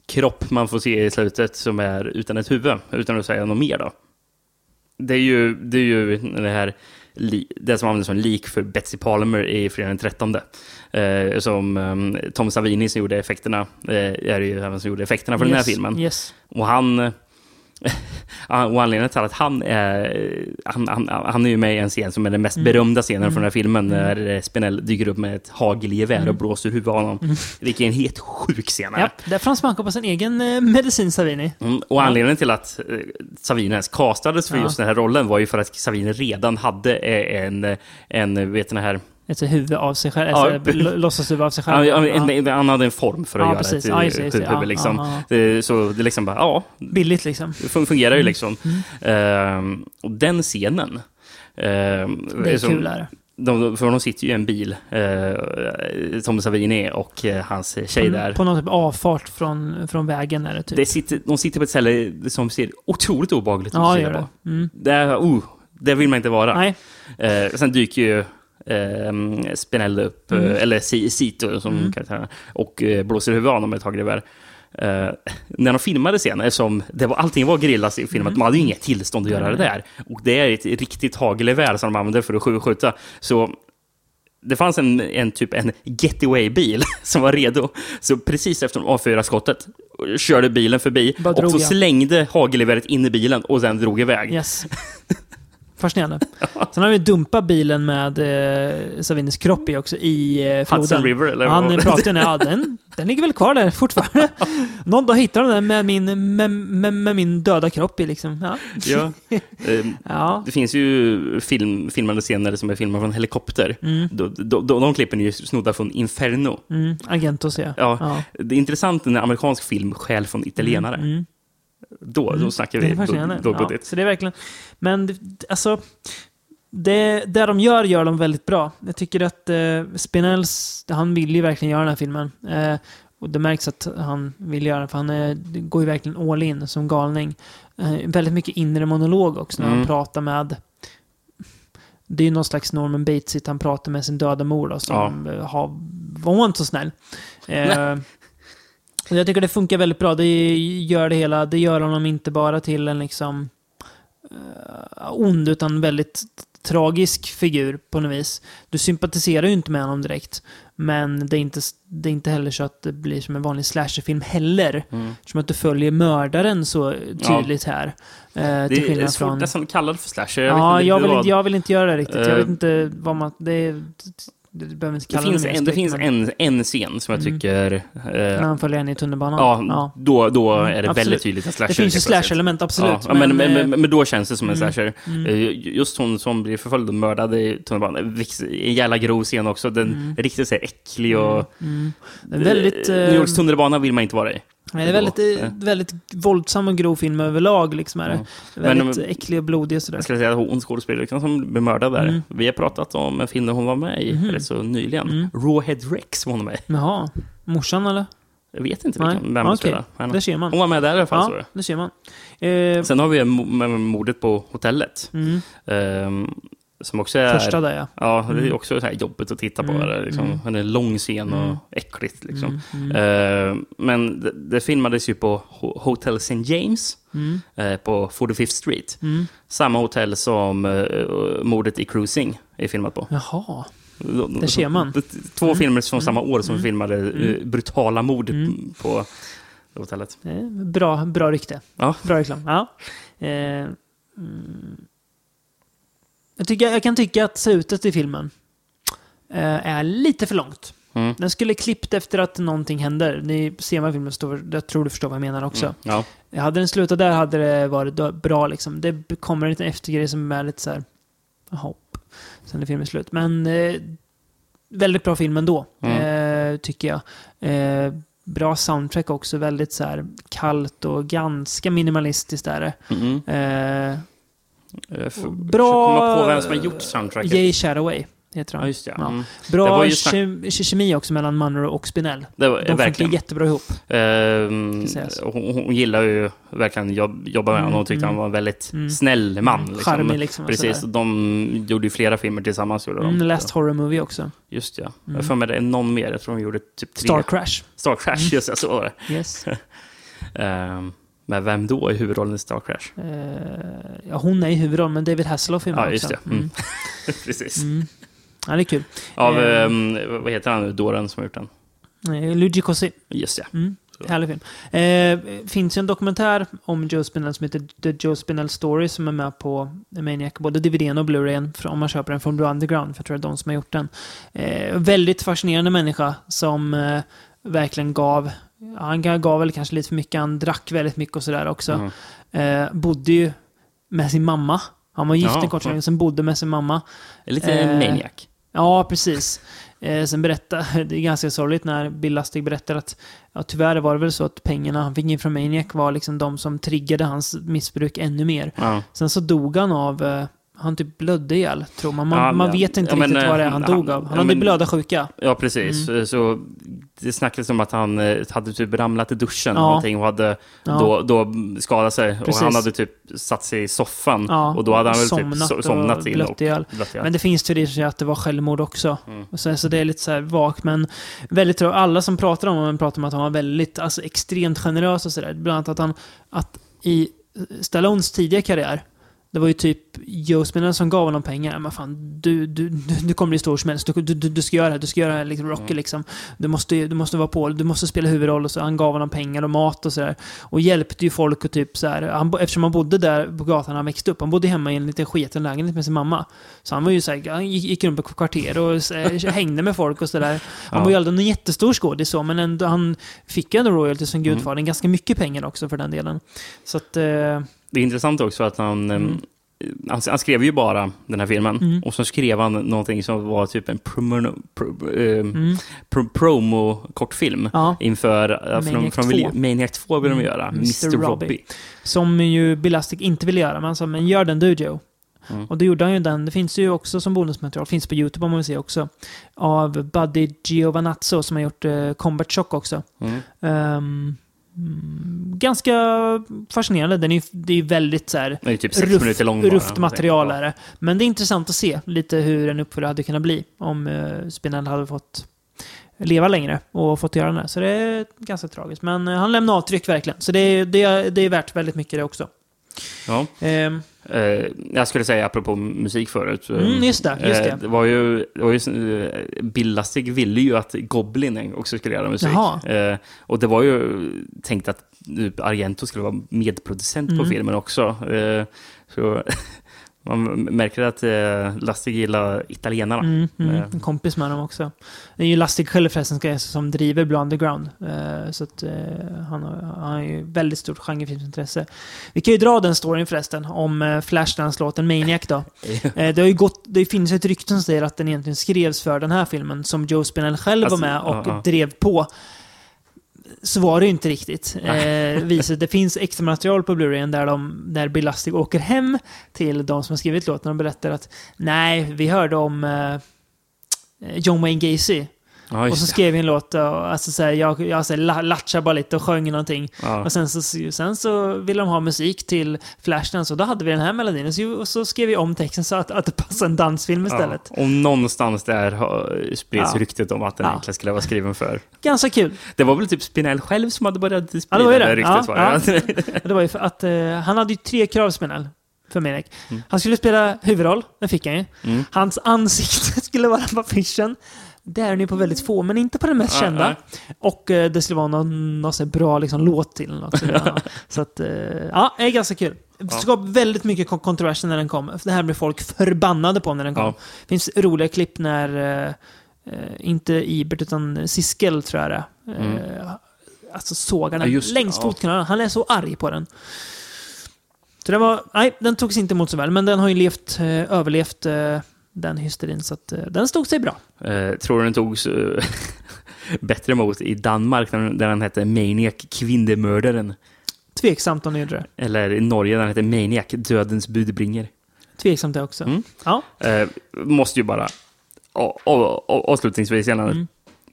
kropp man får se i slutet som är utan ett huvud, utan att säga något mer då. Det är ju det, är ju det här det som används som lik för Betsy Palmer i Fredag den 13. Eh, som eh, Tom Savini som gjorde effekterna, eh, är det ju även som gjorde effekterna för den här Yes, filmen. yes. Och han... Och anledningen till att han är, han, han, han är ju med i en scen som är den mest Mm. berömda scenen Mm. från den här filmen, Mm. när eh, Spinell dyker upp med ett hagelgevär Mm. och blåser huvudet av honom. Mm. Vilket är en helt sjuk scen. Ja, där får han smaka på sin egen eh, medicin, Savini. Mm, och anledningen till att eh, Savini ens castades för Ja. just den här rollen var ju för att Savini redan hade en, en vet ni här... Ett huvud av sig själv, Ja, alltså, låtsashuvud av sig själv. Ja, en, han hade en form för att Ja, göra precis. ett Ja, just det, just huvud. Ja, liksom. ja, så det är liksom bara, ja, Billigt liksom. det fun- fungerar ju Mm. liksom. Ehm, och den scenen... ehm, Det är som- kul, är. De, för de sitter ju i en bil, eh, Tom Savini och eh, hans tjej På, där. på någon typ avfart från, från vägen är det typ. Det sitter, de sitter på ett ställe som ser otroligt obehagligt ut Ja, det gör det. Mm. Det, oh, det vill man inte vara. Nej. Eh, sen dyker ju eh, Spinell upp, Mm. eh, eller Si- Sito som Mm. karaktär, och eh, blåser huvudet av honom ett hagelgevär. Eh, när de filmade scenen, eftersom det var, allting var grillas i filmen, Mm. de hade ju inget tillstånd att göra det där. Och det är ett riktigt hagelgevär som de använder för att skj- skjuta. Så det fanns en, en typ en getaway-bil som var redo. Så precis efter de avfyrade skottet körde bilen förbi och så jag. slängde hagelgeväret in i bilen och sen drog iväg. Yes. Fascinerande. Sen har vi dumpat bilen med eh, Savinis kropp i också i eh, floden. Hudson River, eller Han pratade ju ja, den, den ligger väl kvar där fortfarande. Någon dag hittar de den med min, med, med, med min döda kropp i liksom. Ja. Ja. Eh, Ja. Det finns ju film, filmade scener som är filmade från helikopter. Mm. De, de, de, de klippen är ju snodda från Inferno. Mm, Agentos ja. Ja, ja. Det är intressant när amerikansk film stjäl från italienare. Mm, mm. Då, då snackar Det vi fascinerande. då, då ja, budget. så det är verkligen... Men alltså... Det, det de gör, gör de väldigt bra. Jag tycker att eh, Spinells, han vill ju verkligen göra den här filmen. Eh, och det märks att han vill göra den, för han det går ju verkligen all in som galning. Eh, väldigt mycket inre monolog också när han Mm. pratar med... Det är ju någon slags Norman Bates, han pratar med sin döda mor då, som eh, har, var inte så snäll. Eh, jag tycker det funkar väldigt bra. Det gör det hela, det gör honom inte bara till en liksom eh, ond, utan väldigt tragisk figur på något vis. Du sympatiserar ju inte med honom direkt. Men det är inte, det är inte heller så att det blir som en vanlig slasherfilm heller. Mm. Som att du följer mördaren så tydligt här. Eh, Det är, till är skillnad svårt från... nästan att kalla det för slasher. Ja, vet inte, jag vill, jag vill inte göra det riktigt. Jag Eh, vet inte vad man... Det, är, det behöver inte kalla finns, det mer en, det finns men- en, en scen som jag Mm. tycker... När Eh, han följer henne i tunnelbanan. ja, då, då är det Absolut. väldigt tydligt en slasher. Det finns ju slash-element, absolut. Ja, men, men, eh, men, men då känns det som en mm, slasher. mm. Eh, Just hon som blir förföljd och mördad i tunnelbanan. vix- En jävla grov scen också. Den Mm. är riktigt så här äcklig och... Mm. Väldigt... Eh, eh, New Yorks tunnelbana vill man inte vara i. Nej, det är väldigt, Då. eh, väldigt våldsam och grov film överlag. Liksom är det. Ja. Väldigt Men- äcklig och blodig och sådär. Jag skulle säga att hon skådespelerskan som blev mördad där. Mm. Vi har pratat om en film där hon var med i Mhm. rätt så nyligen. Mm. Rawhead Rex var hon med i. Jaha. Morsan eller? Jag vet inte vilken, vem som spelar. Men där ser man. Hon var med där i alla fall. Ja, det. det ser man. Eh, Sen har vi mordet på hotellet. Mm. Ehm, som också är... Första där, ja. Ja, det är Mm. också så här jobbigt att titta på. Mm, Det är liksom, mm. En lång scen och Mm. äckligt. Liksom. Mm, Ehm, men det, det filmades ju på Ho- Hotel St. James eh, på 45th Street. Mm. Samma hotell som eh, mordet i Cruising är filmat på. Jaha. Där ser man. Två filmer från Mm. samma år som filmade brutala mord på hotellet. Bra, bra rykte. Ja. Bra reklam. Ja. Mm. Jag, tycker, jag kan tycka att slutet i filmen eh, är lite för långt. Mm. Den skulle klippt efter att någonting händer. Ni ser man filmen, förstår, jag tror du förstår vad jag menar också. Mm. Ja. Hade den slutat där hade det varit bra liksom. Det kommer en liten eftergrej som är lite så här... Jaha. Sen är filmen slut. Men eh, väldigt bra film ändå, Mm. eh, tycker jag. Eh, bra soundtrack också. Väldigt så här kallt och ganska minimalistiskt är det. Mm. Eh, för- bra... komma på vem som har gjort soundtracket. Jay Shadoway heter han. Ja, just det. Ja. Mm. Det Bra var ju snack- ke- kemi också mellan Munro och Spinell. Det var, De funkar verkligen. jättebra ihop. Ehm, hon, hon gillar ju verkligen jobb, jobba med Mm, honom. Hon tyckte mm. han var en väldigt Mm. snäll man. Liksom. charmig liksom Precis, de gjorde ju flera filmer tillsammans. Gjorde de. Mm, Last Horror Movie också. Just ja. Jag har för mig det är någon mer. Jag tror de gjorde typ tre. Star Crash. Star Crash, just det. Så var det. Yes. Ehm, men vem då i huvudrollen i Star Crash? Eh, ja, hon är i huvudrollen, men David Hasselhoff är med Ja, just också. det. Mm. Precis. Mm. Ja, det är kul. Av, ehm, vad heter han nu, dåren som har gjort den? eh, Luigi Cossi. Just ja. Mm. Härlig film. Eh, finns ju en dokumentär om Joe Spinell som heter The Joe Spinell Story som är med på Maniac, både DVDn och Blu-rayen om man köper den från Blue Underground, för jag tror det är de som har gjort den. Eh, väldigt fascinerande människa som eh, verkligen gav, han gav väl kanske lite för mycket, han drack väldigt mycket och sådär också. Mm. Eh, bodde ju med sin mamma. Han var gift Ja, en kort ja. stund, sen bodde med sin mamma. Lite Eh, maniac. Ja, precis. Eh, sen berättar, det är ganska sorgligt när Bill Lustig berättar att ja, tyvärr var det väl så att pengarna han fick in från Maniac var liksom de som triggade hans missbruk ännu mer. Ja. Sen så dog han av, eh, han typ blödde ihjäl, tror man. Man, Ja, man ja. vet inte Ja, men, riktigt vad det är eh, han han- dog av. Han ja, hade men- blödarsjuka. Ja, precis. Så det snackades om att han eh, hade typ ramlat i duschen Ja. och någonting och hade Ja. då, då skadat sig. Precis. Och han hade typ satt sig i soffan Ja, och då hade han väl somnat typ somnat in och ihjäl. Men det finns teorier som säger att det var självmord också. Mm. Så, så det är lite så här vagt, men väldigt Alla som pratar om honom pratar om att han var väldigt, alltså extremt generös och sådär. Bland annat att han, att i Stallones tidiga karriär, det var ju typ Joe Spinell som gav honom pengar. Men fan, du, du, du, du kommer bli stor som helst. Du, du, du, ska göra det här. Du ska göra det här, liksom, Rocky liksom. Du måste, du måste vara på, du måste spela huvudroll. Och så han gav honom pengar och mat och sådär. Och hjälpte ju folk och typ så här. Han, eftersom han bodde där på gatan när han växte upp. Han bodde hemma i en liten sketen lägenhet med sin mamma. Så han var ju så här, han gick, gick runt på kvarter och här, hängde med folk och sådär. Han Ja. var ju aldrig någon jättestor skådis så, men ändå, han fick ju ändå royalty som Mm. gudfadern. Ganska mycket pengar också för den delen. Så att... Eh, Det är intressant också att han, Mm. eh, han, han skrev ju bara den här filmen Mm. och så skrev han någonting som var typ en promo, pro, eh, Mm. pro, promo-kortfilm Ja. inför, från, Maniac från 2. Maniac 2 vill de Mm. göra, Mr. Robbie. Robbie. Som ju Belastic inte ville göra, men han sa men gör den du Joe. Mm. Och då gjorde han ju den. Det finns ju också som bonusmaterial, finns på YouTube om man vill se också. Av Buddy Giovanazzo som har gjort uh, Combat Shock också. Mm. Ehm, mm, ganska fascinerande. Den är det är väldigt så här är typ sex minuter lång rufft material är det. Men det är intressant att se lite hur en uppföljare hade kunnat bli om uh, Spinell hade fått leva längre och fått göra det. Så det är ganska tragiskt. Men eh, han lämnar avtryck verkligen. Så det är, det, är, det är värt väldigt mycket det också. Ja. Eh, jag skulle säga apropå musik förut. eh, Mm, just det, just det. eh, det var ju, det var ju eh, Bill Lustig ville ju att Goblin också skulle göra musik. Jaha. Eh, och det var ju tänkt att typ, Argento skulle vara medproducent på Mm. filmen också. Eh, så man märker att eh, Lustig gillar italienarna. Mm, mm, Eh, en kompis med dem också. Det är ju Lustig själv förresten som driver Blue Underground. Eh, så att, eh, han, har, han har ju väldigt stort genrefilmsintresse. Vi kan ju dra den storyn förresten om eh, Flashdance-låten Maniac då. eh, det, har ju gått, det finns ett rykte som säger att den egentligen skrevs för den här filmen som Joe Spinell själv Alltså, var med och ja, ja. drev på. Så var det ju inte riktigt. Eh, visar, det finns extra material på Blu-rayen där, de, där Bill Lustig åker hem till de som har skrivit låten och berättar att nej, vi hörde om eh, John Wayne Gacy. Ja, och så skrev vi en låt och alltså, så här, jag, jag så här, la- latchade bara lite och sjöng någonting. Ja. Och sen så, sen så ville de ha musik till Flashdance och då hade vi den här melodin. Och så, och så skrev vi om texten så att, att det passade en dansfilm istället. Ja, och någonstans där spreds Ja. ryktet om att den Ja. egentligen skulle vara skriven för. Ganska kul. Det var väl typ Spinell själv som hade börjat sprida Ja, det var ju det. ryktet. Ja, det. det var ju för att eh, han hade ju tre krav, Spinell, för Maniac. Mm. Han skulle spela huvudroll, det fick han ju. Mm. Hans ansikte skulle vara på affischen. Det är ni på väldigt få, men inte på den mest Ja, kända. nej. Och eh, det skulle vara någon, någon bra liksom, låt till. Något, så, ja. så att, eh, ja, det är ganska kul. Det skapade väldigt mycket kon- kontroverser när den kom. Det här blev folk förbannade på när den kom. Ja. Det finns roliga klipp när, eh, eh, inte Ibert, utan Siskel tror jag det är. Mm. Eh, Alltså sågar den Ja, längs ja. fotknölarna. Han är så arg på den. Så den var, nej, den togs inte emot så väl, men den har ju levt, eh, överlevt den hysterin, så att eh, den stod sig bra. Eh, tror du den togs eh, bättre emot i Danmark, där, den hette Maniac, kvinnemördaren? Tveksamt om den gjorde det. Eller i Norge, där den hette Maniac, dödens budbringer. Tveksamt det också. Mm. Ja. Eh, måste ju bara, avslutningsvis gällande Mm.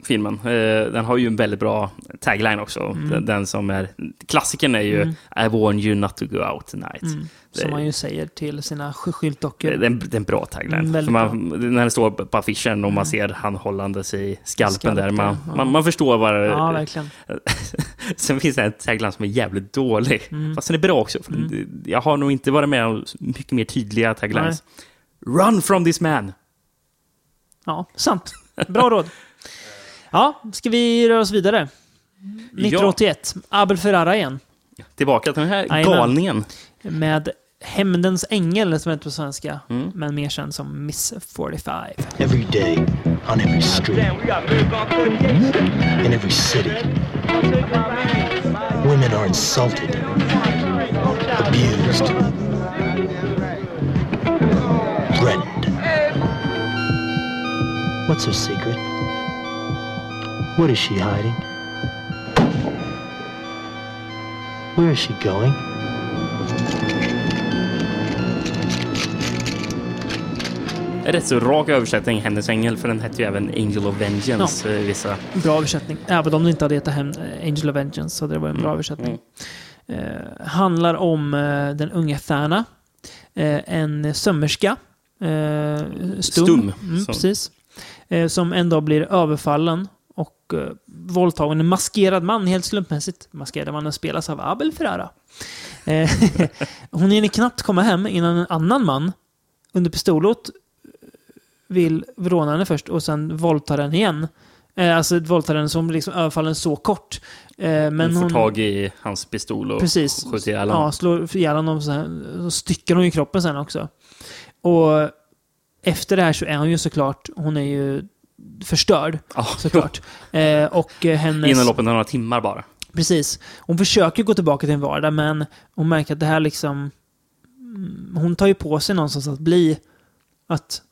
Filmen. Eh, den har ju en väldigt bra tagline också. Mm. Den, den som är, klassikern är ju Mm. I warn you not to go out tonight. Mm. Det- Som man ju säger till sina sk- Det skyltdockor. en, det är en bra tagline. Mm, man, när det står på affischen och man ser han hållandes i skalpen Skalpen, där. Man, ja. man, man förstår vad det Ja, verkligen. Sen finns det en tagline som är jävligt dålig. Mm. Fast den är bra också. Det- Jag har nog inte varit med om mycket mer tydliga taglines. Run from this man! Ja, sant. Bra råd. Ja, ska vi röra oss vidare? 1981. Abel Ferrara igen. Tillbaka till den här Jajamän. galningen. Med Hämndens ängel, som heter på svenska. Mm. Men mer känd som Miss 45. Every day, on every street, in every city, women are insulted, abused, threatened. What's her secret? What is she hiding? Where is she going? Rätt så rak översättning, Hennes ängel, för den hette ju även Angel of Vengeance. eh, Vissa. Bra översättning. Även om det inte hade hetat Hem- Angel of Vengeance så hade det varit en bra översättning. Eh, handlar om eh, den unga Thana. Eh, en sömmerska. Eh, stum. Stum, Mm, som- precis. Eh, som en dag blir överfallen och eh, våldtagen. En maskerad man, helt slumpmässigt. Maskerade mannen spelas av Abel Ferrara. Eh, hon hinner knappt komma hem innan en annan man under pistolhot vill råna henne först och sen våldtar henne igen. Eh, alltså våldtar henne som liksom överfallen så kort. Eh, men hon hon, får tag i hans pistol och Precis. skjuter ihjäl Ja, honom. slår ihjäl honom så styckar hon ju kroppen sen också. Och efter det här så är hon ju såklart, hon är ju förstörd. Ja, såklart. Eh, och eh, hennes... Inom loppet av några timmar bara. Precis. Hon försöker gå tillbaka till en vardag, men hon märker att det här liksom... mm, Hon tar ju på sig någonstans att bli att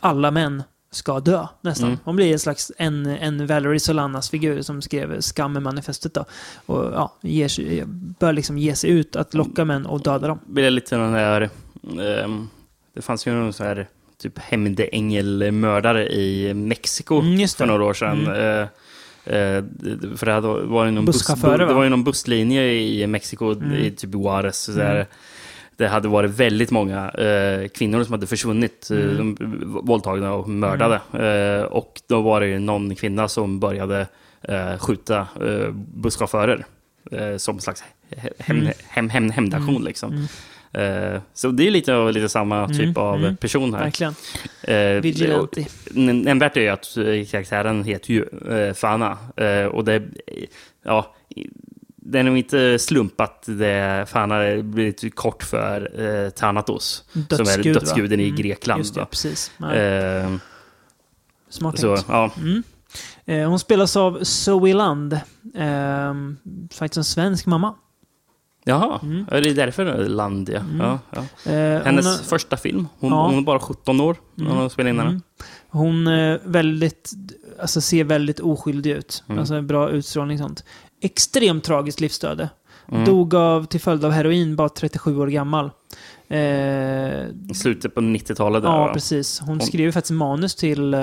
alla män ska dö, nästan. Mm. Hon blir en slags en, en Valerie Solanas figur som skrev Skam i manifestet då. Och ja, ger sig, bör liksom ge sig ut att locka män och döda dem. blir det lite den där... ehm, det fanns ju någon så här typ hämndängelmördare i Mexiko Mm, det. för några år sedan. Mm. Eh, eh, det- för det hade- var ju någon, det va? var ju någon busslinje i Mexiko, Mm. i typ Juarez. Mm. Det hade varit väldigt många eh, kvinnor som hade försvunnit, eh, Mm. våldtagna och mördade. Eh, och då var det ju någon kvinna som började eh, skjuta busschaufförer. som en slags hem, Mm. hem, hem, hämndaktion. Mm. Liksom. Mm. Eh, så det är lite, lite samma typ Mm, av mm. person här. Verkligen. Eh, Vigilante. Nämnvärt är ju att eh, karaktären heter ju eh, Fana. Eh, och det, ja, det är nog inte slump att det Fana blir lite kort för eh, Thanatos. som är Dödsgud, va? dödsguden i Mm, Grekland. just det, va? precis. Eh, Smart så, ja. Mm. Eh, hon spelas av Zoe Land. Eh, faktiskt en svensk mamma. Jaha, Mm. är det därför Land, ja. ja, ja. Eh, Hennes hon första film. Hon, Ja. hon är bara 17 år när Mm. hon spelade in den. Mm. Hon eh, väldigt, alltså ser väldigt oskyldig ut. Mm. Alltså bra utstrålning och sånt. Extremt tragiskt livsöde. Mm. Dog av, till följd av heroin, bara 37 år gammal. Eh, I slutet på 90-talet. Där, ja, va? precis. Hon Hon- skriver faktiskt manus till eh,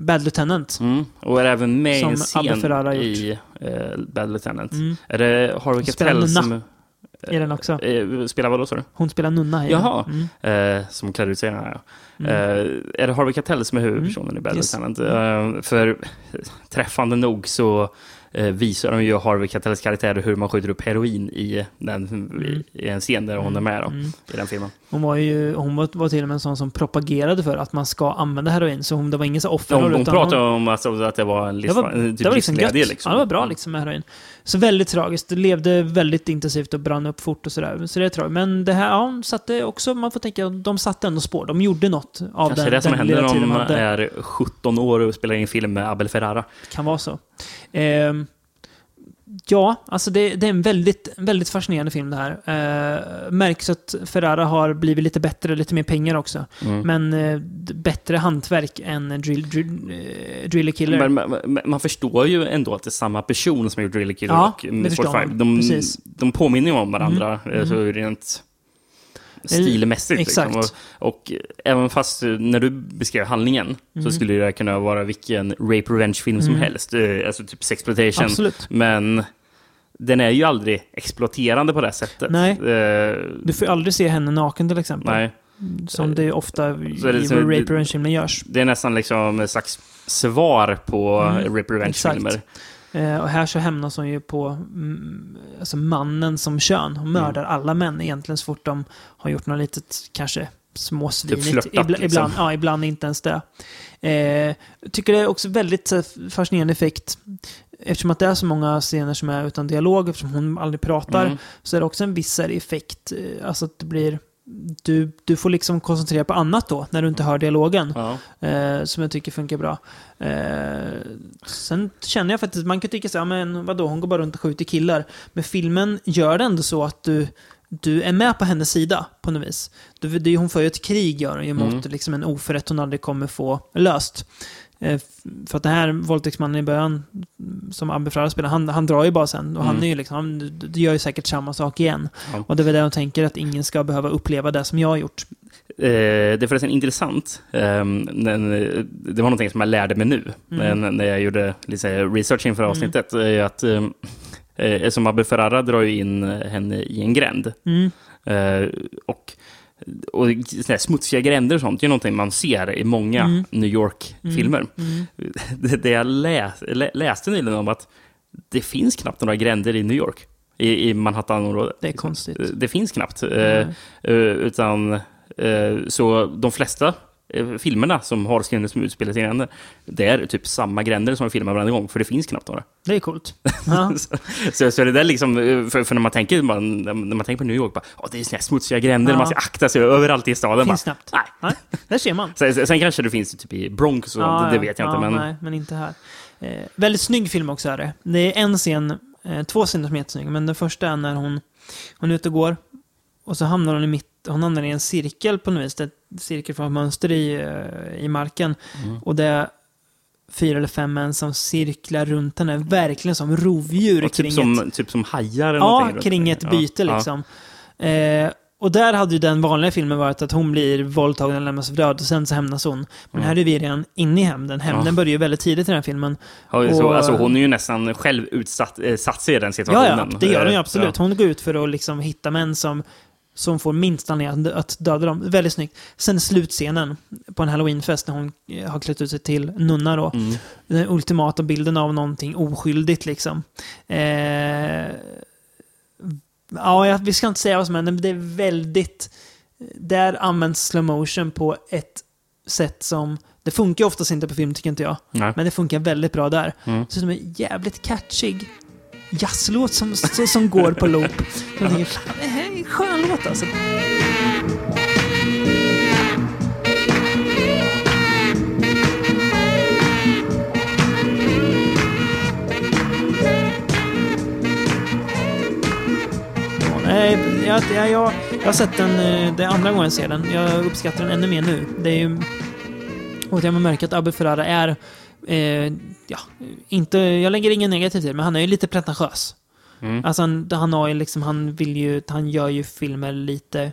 Bad Lieutenant. Mm. Och är även med i en scen i uh, Bad Lieutenant. Mm. Är det Harvey Keitel som... i den också. Eh, spelar vad då, sa du? Hon spelar nunna i Jaha. Mm. eh, som klär ut sig ja. Mm. Eh, är det Harvey Keitel som är huvudpersonen i Bad Yes. Lieutenant? Eh, för träffande nog så eh, visar de ju Harvey Keitels karaktär hur man skjuter upp heroin i, den, Mm. i en scen där hon är med då, Mm. i den filmen. Hon var ju hon var, var till och med en sån som propagerade för att man ska använda heroin. Så hon, det var ingen så offer. Hon, hon pratade om alltså, att det var en det livs, var, typ det var liksom livsglädje. Liksom. Ja, det var bra liksom med heroin. Så väldigt tragiskt. Det levde väldigt intensivt och brann upp fort och sådär. Så det är tragiskt. Men det här, ja, satte också, man får tänka, de satte ändå spår. De gjorde något av Kanske den, det som den händer om man är 17 år och spelar in film med Abel Ferrara. Kan vara så. Ehm, ja, alltså det, det är en väldigt, väldigt fascinerande film det här. Uh, märks att Ferrara har blivit lite bättre, lite mer pengar också. Mm. Men eh, bättre hantverk än Drill, drill, eh, Driller Killer. Men man, man, man förstår ju ändå att det är samma person som gjort Driller Killer Ja, och det Miss förstår 45. man. De, de påminner ju om varandra, Mm. eh, så Mm. rent stilmässigt. Exakt. Liksom. Och, och även fast eh, när du beskrev handlingen Mm. så skulle det kunna vara vilken rape revenge-film som Mm. helst. Eh, Alltså typ sexploitation. Absolut. Men den är ju aldrig exploaterande på det sättet. Nej. Eh, Du får ju aldrig se henne naken till exempel. nej. Som det ofta Så i liksom- Rape Revenge-filmer görs. Det är nästan liksom ett slags svar på Mm, rape revenge-filmer. Eh, och här så hämnas hon ju på mm, alltså mannen som kön. Hon Mm. mördar alla män egentligen så fort de har gjort något litet, kanske småsvinigt. Typ flörtat, ibland, liksom. ibland, ja, ibland inte ens det. Eh, tycker det är också väldigt här, fascinerande effekt. Eftersom att det är så många scener som är utan dialog, eftersom hon aldrig pratar, Mm. så är det också en viss effekt. eh, Alltså att det blir... Du, du får liksom koncentrera på annat då, när du inte hör dialogen. Ja. Eh, som jag tycker funkar bra. Eh, sen känner jag faktiskt, man kan tycka så här, men vadå, hon går bara runt och skjuter killar. Men filmen gör det ändå så att du, du är med på hennes sida på något vis. Du, det, hon för ju ett krig gör hon mot Mm. liksom en oförrätt hon aldrig kommer få löst. Eh, för att den här våldtäktsmannen i början, som Abbe Ferrara spelar, han, han drar ju bara sen. Och han Mm. är ju liksom, han gör ju säkert samma sak igen. Ja. Och det är väl det hon tänker, att ingen ska behöva uppleva det som jag har gjort. Eh, det är förresten intressant. Den, eh, det var någonting som jag lärde mig nu Mm. när, jag gjorde lite research inför Mm. avsnittet. är att, um, eh, som Abbe Ferrara drar ju in eh, henne i en gränd. Mm. Eh, och och smutsiga gränder och sånt det är någonting man ser i många Mm. New York-filmer. Mm. Det, det jag läs, lä, läste nyligen om att det finns knappt några gränder i New York. I, i Manhattan-området. Det är konstigt. Det finns knappt. Eh, eh, utan, eh, så de flesta filmerna som har scener som utspelar sig i gränder, det är typ samma gränder som vi filmar varje gång, för det finns knappt några. Det är coolt. Ja. så, så, så det där liksom, eh, för, för när man tänker, man, när man tänker på New York, bara, "Åh, det är såna smutsiga gränder, Ja. man ska akta sig överallt i staden. Finns bara, knappt. Nej. Där ser man. Sen, sen, kanske det finns typ i Bronx, och Ja, det, det vet jag ja, inte. Men, Nej, men inte här. Eh, väldigt snygg film också är det. Det är en scen, eh, två scener som är jättesnygga, men den första är när hon, hon är ute och går och så hamnar hon i mitt, hon hamnar i en cirkel på något vis, det är ett cirkelformat i, eh, i marken. Mm. Och det är fyra eller fem män som cirklar runt henne, verkligen som rovdjur och kring typ, ett... som, typ som hajar eller Ja, kring ett byte Ja, liksom. Eh, och där hade ju den vanliga filmen varit att hon blir våldtagen och lämnas för död och sen så hämnas hon. Men Ja. här är vi redan inne i hämnden. Hämnden Ja. börjar ju väldigt tidigt i den här filmen. Ja, så, Och- alltså, hon är ju nästan själv utsatt eh, satt sig i den Ja, situationen. ja, det gör hon ju absolut. ja. Hon går ut för att liksom hitta män som, som får minst anledning att döda dem. Väldigt snyggt. Sen slutscenen på en halloweenfest när hon eh, har klätt ut sig till nunna då. Mm. Den ultimata bilden av någonting oskyldigt liksom. Eh, ja, vi ska inte säga vad som händer, men det är väldigt... Där används slow motion på ett sätt som... Det funkar oftast inte på film, tycker inte jag. Nej. Men det funkar väldigt bra där. Mm. Så som en jävligt catchig jazzlåt som, som, som går på loop. Jag tänker, fan, skön låt alltså. Nej, jag, jag, jag, jag har sett den, eh, det är andra gången jag ser den. Jag uppskattar den ännu mer nu. Det är ju... Och jag märker att Abbe Ferrara är... Eh, ja, inte... Jag lägger ingen negativ till men han är ju lite pretentiös. Mm. Alltså han, han har ju liksom, han vill ju, han gör ju filmer lite...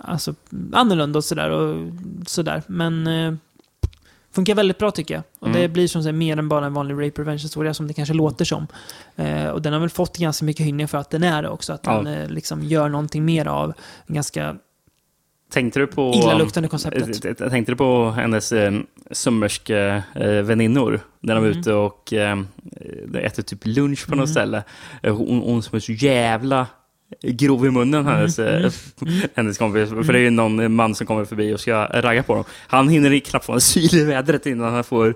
Alltså annorlunda och sådär och sådär. Men... Eh, funkar väldigt bra tycker jag. Och det Mm. blir som sagt mer än bara en vanlig rape revenge historia som det kanske låter som. Eh, och den har väl fått ganska mycket hyllning för att den är det också. Att Ja. den eh, liksom gör någonting mer av en ganska Tänkte du på... illaluktande konceptet. Jag tänkte du på hennes eh, sömmerske eh, väninnor? När de var Mm. ute och eh, de äter typ lunch på något Mm. ställe. Eh, Hon, hon som är så jävla grov i munnen, hennes, Mm, eh, hennes kompis. För det är ju någon man som kommer förbi och ska ragga på dem. Han hinner knappt få en syl i vädret innan han får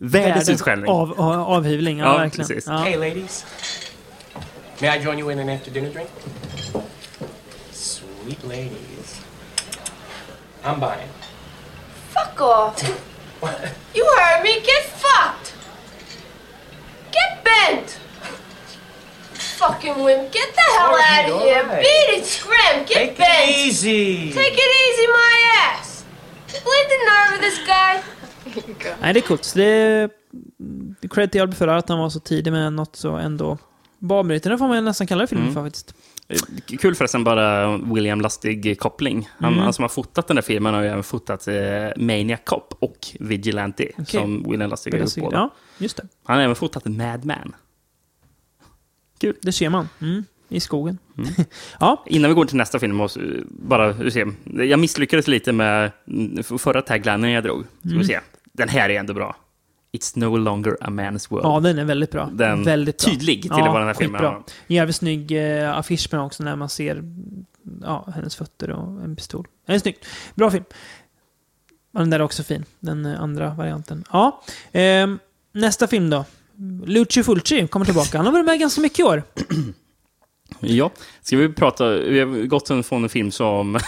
världens utskällning. Av, av, avhyvling, ja, Ja, verkligen. precis. Ja. Hey, ladies. May I join you in an after dinner drink? Sweet ladies. I'm buying. Fuck off. you heard me. Get fucked. Get bent. Fucking wimp. Get the hell Alright, out of here. alright. Beat it, scram. Get Take it bent. easy. Take it easy, my ass. Bleed the nerve of this guy. Nej, det är coolt. Så det cred till Albert Ferrara att han var så tidig med något så ändå banbrytande får man nästan kalla det filmen Mm. för faktiskt. Eh, Kul förresten bara William Lustig-koppling. Han, Mm. han som har fotat den där filmen har ju även fotat eh, Maniac Cop och Vigilante. Okej. Som William Lustig har gjort båda. Ja, just det. Han har även fotat Mad Men. Kul. Det ser man. Mm. I skogen. Innan vi går till nästa film, måste bara se. Jag misslyckades lite med mm, förra taglinen jag drog. Ska Mm. se. Den här är ändå bra. It's no longer a man's world. Ja, den är väldigt bra. Den väldigt bra. tydlig till vad den här filmen om. Jävligt snygg eh, affisch med också när man ser ja, hennes fötter och en pistol. Den är snyggt. Bra film. Och den där är också fin. Den eh, andra varianten. Ja. ehm, nästa film då. Lucio Fulci kommer tillbaka. Han har varit med ganska mycket i år. Ja, ska vi prata... Vi har gått från en film som...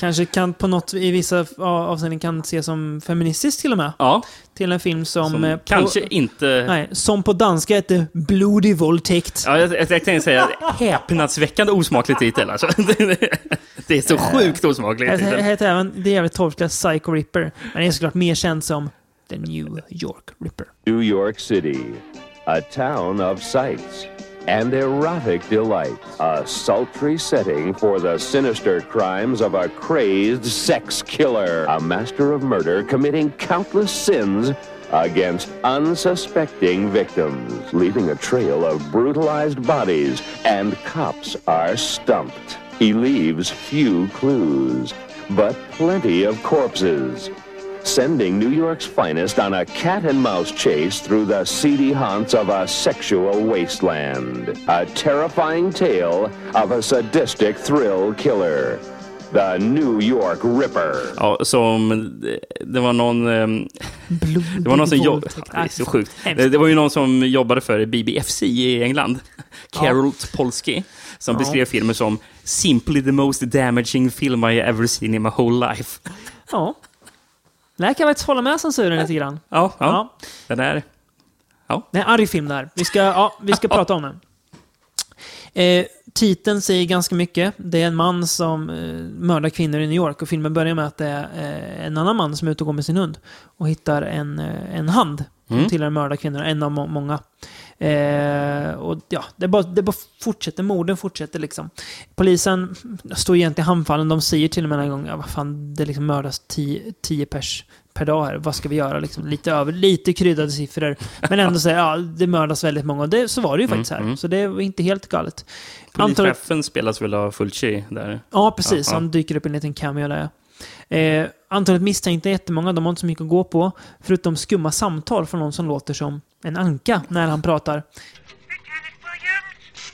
Kanske kan på något, i vissa avseenden kan ses som feministisk till och med. Ja. Till en film som... Som eh, på, kanske inte... Nej, som på danska heter Blodig våldtäkt. Ja, jag, jag tänkte säga häpnadsväckande osmaklig titel. Alltså. Det är så sjukt osmaklig Det titel. heter även det jävligt torftiga Psycho Ripper. Men det är såklart mer känd som The New York Ripper. New York City, a town of sights and erotic delights. A sultry setting for the sinister crimes of a crazed sex killer, a master of murder committing countless sins against unsuspecting victims, leaving a trail of brutalized bodies, and cops are stumped. He leaves few clues, but plenty of corpses sending New York's finest on a cat and mouse chase through the seedy haunts of a sexual wasteland. A terrifying tale of a sadistic thrill killer. The New York Ripper. Ja, som... Det var någon... ehm, Det var någon som jobbade... är så sjukt. Hemskt. Det var ju någon som jobbade för BBFC i England. Carol Polsky. Som Ja. beskrev filmen som “Simply the most damaging film I ever seen in my whole life”. Ja. Det här kan jag faktiskt hålla med censuren lite grann. Ja, ja. Ja. Den är... Ja. Det är en arg film där. Vi ska, ja, vi ska prata om den. Eh, titeln säger ganska mycket. Det är en man som eh, mördar kvinnor i New York och filmen börjar med att det är eh, en annan man som är ute och går med sin hund och hittar en, eh, en hand Mm. tillhör mörda kvinnor, en av må- många. Eh, och ja, det bara, det bara fortsätter, morden fortsätter liksom. Polisen står egentligen handfallen, de säger till och med en gång, ja, vad fan, det liksom mördas tio, tio pers per dag här, vad ska vi göra liksom? Lite över, lite kryddade siffror. Men ändå säger ja, det mördas väldigt många. Och det, så var det ju Mm, faktiskt här. mm. Så det var inte helt galet. Polischefen spelas väl av Fulci där? Ja, precis. Ja, ja. Han dyker upp i en liten cameo där. Eh, antalet misstänkta är jättemånga, de har inte så mycket att gå på. Förutom skumma samtal från någon som låter som en anka när han pratar.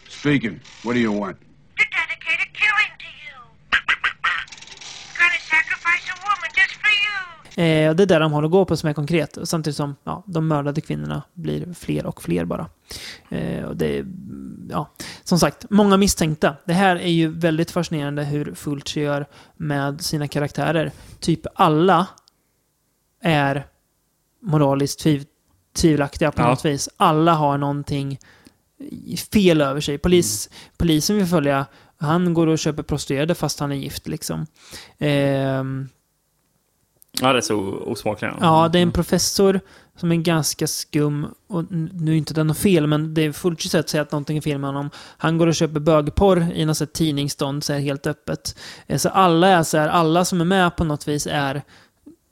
Speaking. What do you want? Eh, och det är där de har att gå på som är konkret. Samtidigt som ja, de mördade kvinnorna blir fler och fler bara. Eh, och det är, ja, som sagt, många misstänkta. Det här är ju väldigt fascinerande hur Fulci gör med sina karaktärer. Typ alla är moraliskt tviv tvivelaktiga på Ja. något vis. Alla har någonting fel över sig. Polis, Polisen vill följa, han går och köper prostituerade fast han är gift liksom. Ehm, Ja, det är så osmakligt. Ja, det är en professor som är ganska skum. Och nu är inte det något fel, men det är fullt sätt att säga att någonting är fel med honom. Han går och köper bögporr i något tidningsstånd, så här helt öppet. Eh, Så alla är så här, alla som är med på något vis är...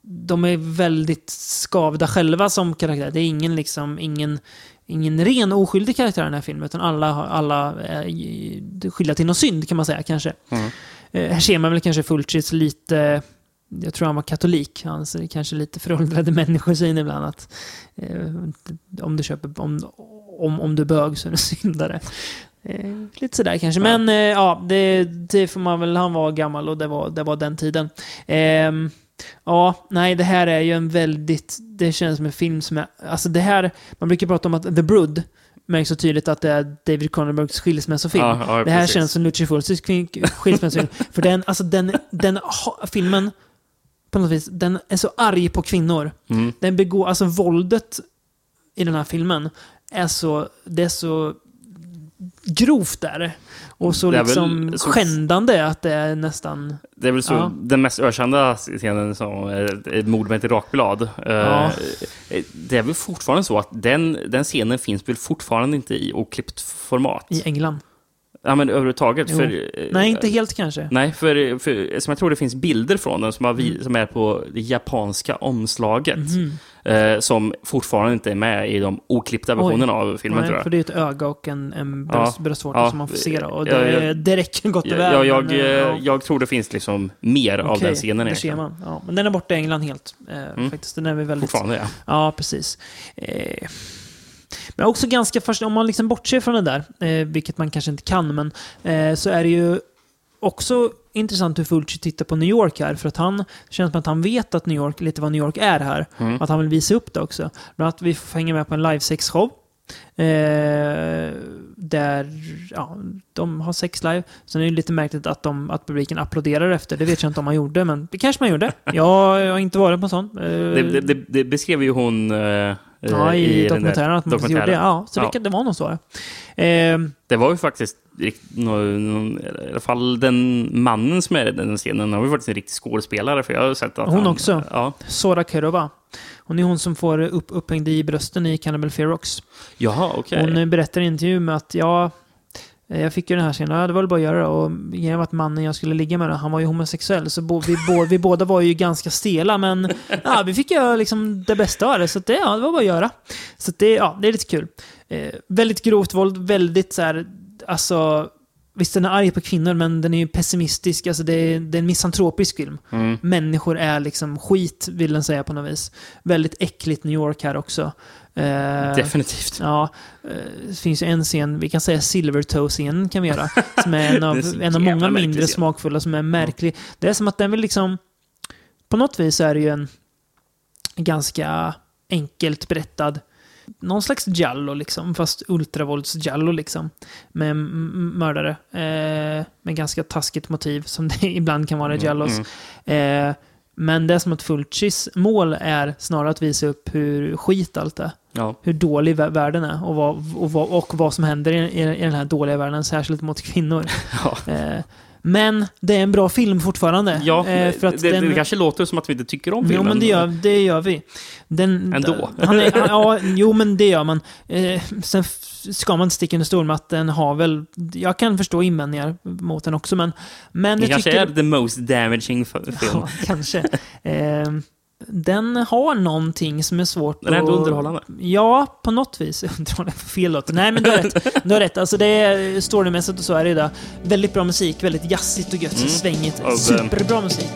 De är väldigt skavda själva som karaktär. Det är ingen liksom, ingen... Ingen ren oskyldig karaktär i den här filmen, utan alla, alla är skyldiga till någon synd kan man säga kanske. Mm. Eh, här ser man väl kanske Fulcis lite... Jag tror han var katolik. Han ser kanske lite föråldrade människosyn ibland. Att, eh, om du köper... Om, om, om du är bög så är du syndare. Eh, lite sådär kanske. Men eh, ja, det, det får man väl... Han var gammal och det var, det var den tiden. Ehm, ja, nej, det här är ju en väldigt... Det känns som en film som är... Alltså det här... Man brukar prata om att The Brood märks så tydligt att det är David Cronenbergs skilsmässofilm. Ja, ja, det här precis. känns som Lucio Fulcis skilsmässofilm. För den, alltså den, den filmen, på något vis, den är så arg på kvinnor. Mm. Den begår, alltså våldet i den här filmen är så, det är så grovt där. Och så väl liksom så- skändande att det är nästan... Det är väl så Ja. den mest ökända scenen som ett mord med ett rakblad. Eh, Ja. Det är väl fortfarande så att den, den scenen finns väl fortfarande inte i oklippt format? I England. Ja, men överhuvudtaget. Jo. För, eh, Nej, inte helt kanske. Nej, för, för som jag tror det finns bilder från den som, har Mm. som är på det japanska omslaget. Mhm. Eh, som fortfarande inte är med i de oklippta versionerna av filmen, Nej, tror jag. för det är ett öga och en, en Ja. bröst, bröstvårta Ja. som man får se. Då, och Ja, det, ja. det räcker gott och Ja, väl. ja, jag, men, eh, eh, ja. jag tror det finns liksom mer av Okej, den scenen. där ser man. Ja, men den är borta i England helt. Eh, Mm. Faktiskt, den är vi väldigt... Fortfarande, ja. Ja, precis. Eh, men också ganska fascinerande, om man liksom bortser från det där, eh, vilket man kanske inte kan, men eh, så är det ju också intressant hur Fulci tittar på New York här, för att han det känns som att han vet att New York, lite vad New York är här. Mm. Att han vill visa upp det också. Bland annat vi får hänga med på en livesexshow. Eh, där ja, de har sex live. Sen är det lite märkligt att, de, att publiken applåderar efter. Det vet jag inte om man gjorde, men det kanske man gjorde. Jag, jag har inte varit på en sån. Eh, Det, det, det, beskrev ju hon eh, Ja, i, där dokumentären att man gjorde det. Ja, så Ja. Det, kan, det var nog så. Eh, Det var ju faktiskt, i alla fall den mannen som är i den scenen, han var ju faktiskt en riktig skådespelare. För jag har sett att hon han, också. Ja. Sora Kerova. Hon är hon som får upp, upphängd i brösten i Cannibal Ferox. Jaha, okej. Hon eh, berättar i intervju med att ja, eh, Eh, jag fick ju den här scenen, ja, det var väl bara att göra det. Och genom att mannen jag skulle ligga med, han var ju homosexuell. Så bo, vi, bo, vi båda var ju ganska stela, men ja, vi fick ju liksom det bästa av det. Så det, ja, det var bara att göra. Så det, ja, det är lite kul. Eh, väldigt grovt våld, väldigt så här, alltså... Visst, den är arg på kvinnor, men den är ju pessimistisk. Alltså det, är, det är en misantropisk film. Mm. Människor är liksom skit, vill den säga på något vis. Väldigt äckligt New York här också. Eh, Definitivt. Ja, eh, det finns ju en scen, vi kan säga Silvertoe-scenen kan vi göra. Som är en av, är en av många mindre scen. smakfulla som är märklig. Det är som att den vill liksom... På något vis är det ju en ganska enkelt berättad någon slags Giallo liksom, fast ultravålds-Giallo liksom. Med mördare. Eh, med ganska taskigt motiv, som det ibland kan vara i Mm, Giallos. Eh, men det är som att Fulcis mål är snarare att visa upp hur skit allt är. Ja. Hur dålig vä- världen är och vad, och vad, och vad som händer i, i, i den här dåliga världen, särskilt mot kvinnor. Ja. Eh, Men det är en bra film fortfarande. Ja, Eh, för att det, den... det kanske låter som att vi inte tycker om Jo, filmen. men det gör, det gör vi. Den, Ändå. Han är, ja, jo, men det gör man. Eh, sen ska man inte sticka under stol med att den har väl... Jag kan förstå invändningar mot den också, men... men Det jag kanske tycker, är the most damaging film. Ja, kanske. Den har någonting som är svårt Den är ändå underhållande. Ja, på något vis. Underhållande fel låt. Nej, men du har rätt. Du har rätt. Alltså, det är storymässigt och så är det ju det. Väldigt bra musik, väldigt jazzigt och gött, Mm. svängigt. Superbra musik.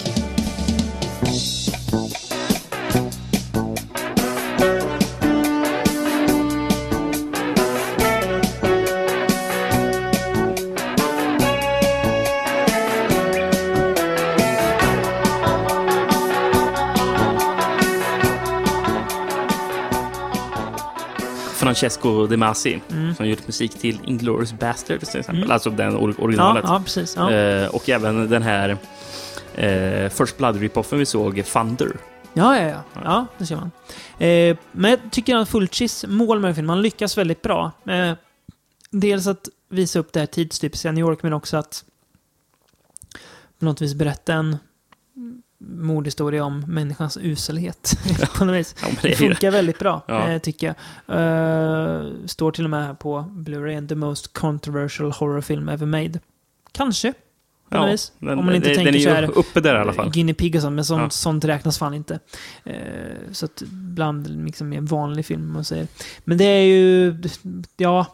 Francesco De Masi, Mm. som gjort musik till Inglourious Basterds till exempel. Mm. Alltså den or- originalet. Ja, ja, precis. Ja. Eh, och även den här eh, First Blood ripoffen vi såg, Thunder. Ja, ja, ja. Ja, det ser man. Eh, men jag tycker att Fulcis mål med filmen, han lyckas väldigt bra. Eh, dels att visa upp det här tidstypiska New York, men också att på något vis berätta en mordhistoria om människans uselhet. Ja, det funkar väldigt bra, Ja. eh, tycker jag. Eh, står till och med här på Blu-ray, the most controversial horror film ever made. Kanske. På Ja, vis. den- Om man inte den- tänker den är så här, uppe där i alla fall. Guinea Pig och sånt, men sånt, Ja. sånt räknas fan inte. Eh, så att bland liksom en vanlig film, om man säger. Men det är ju, ja,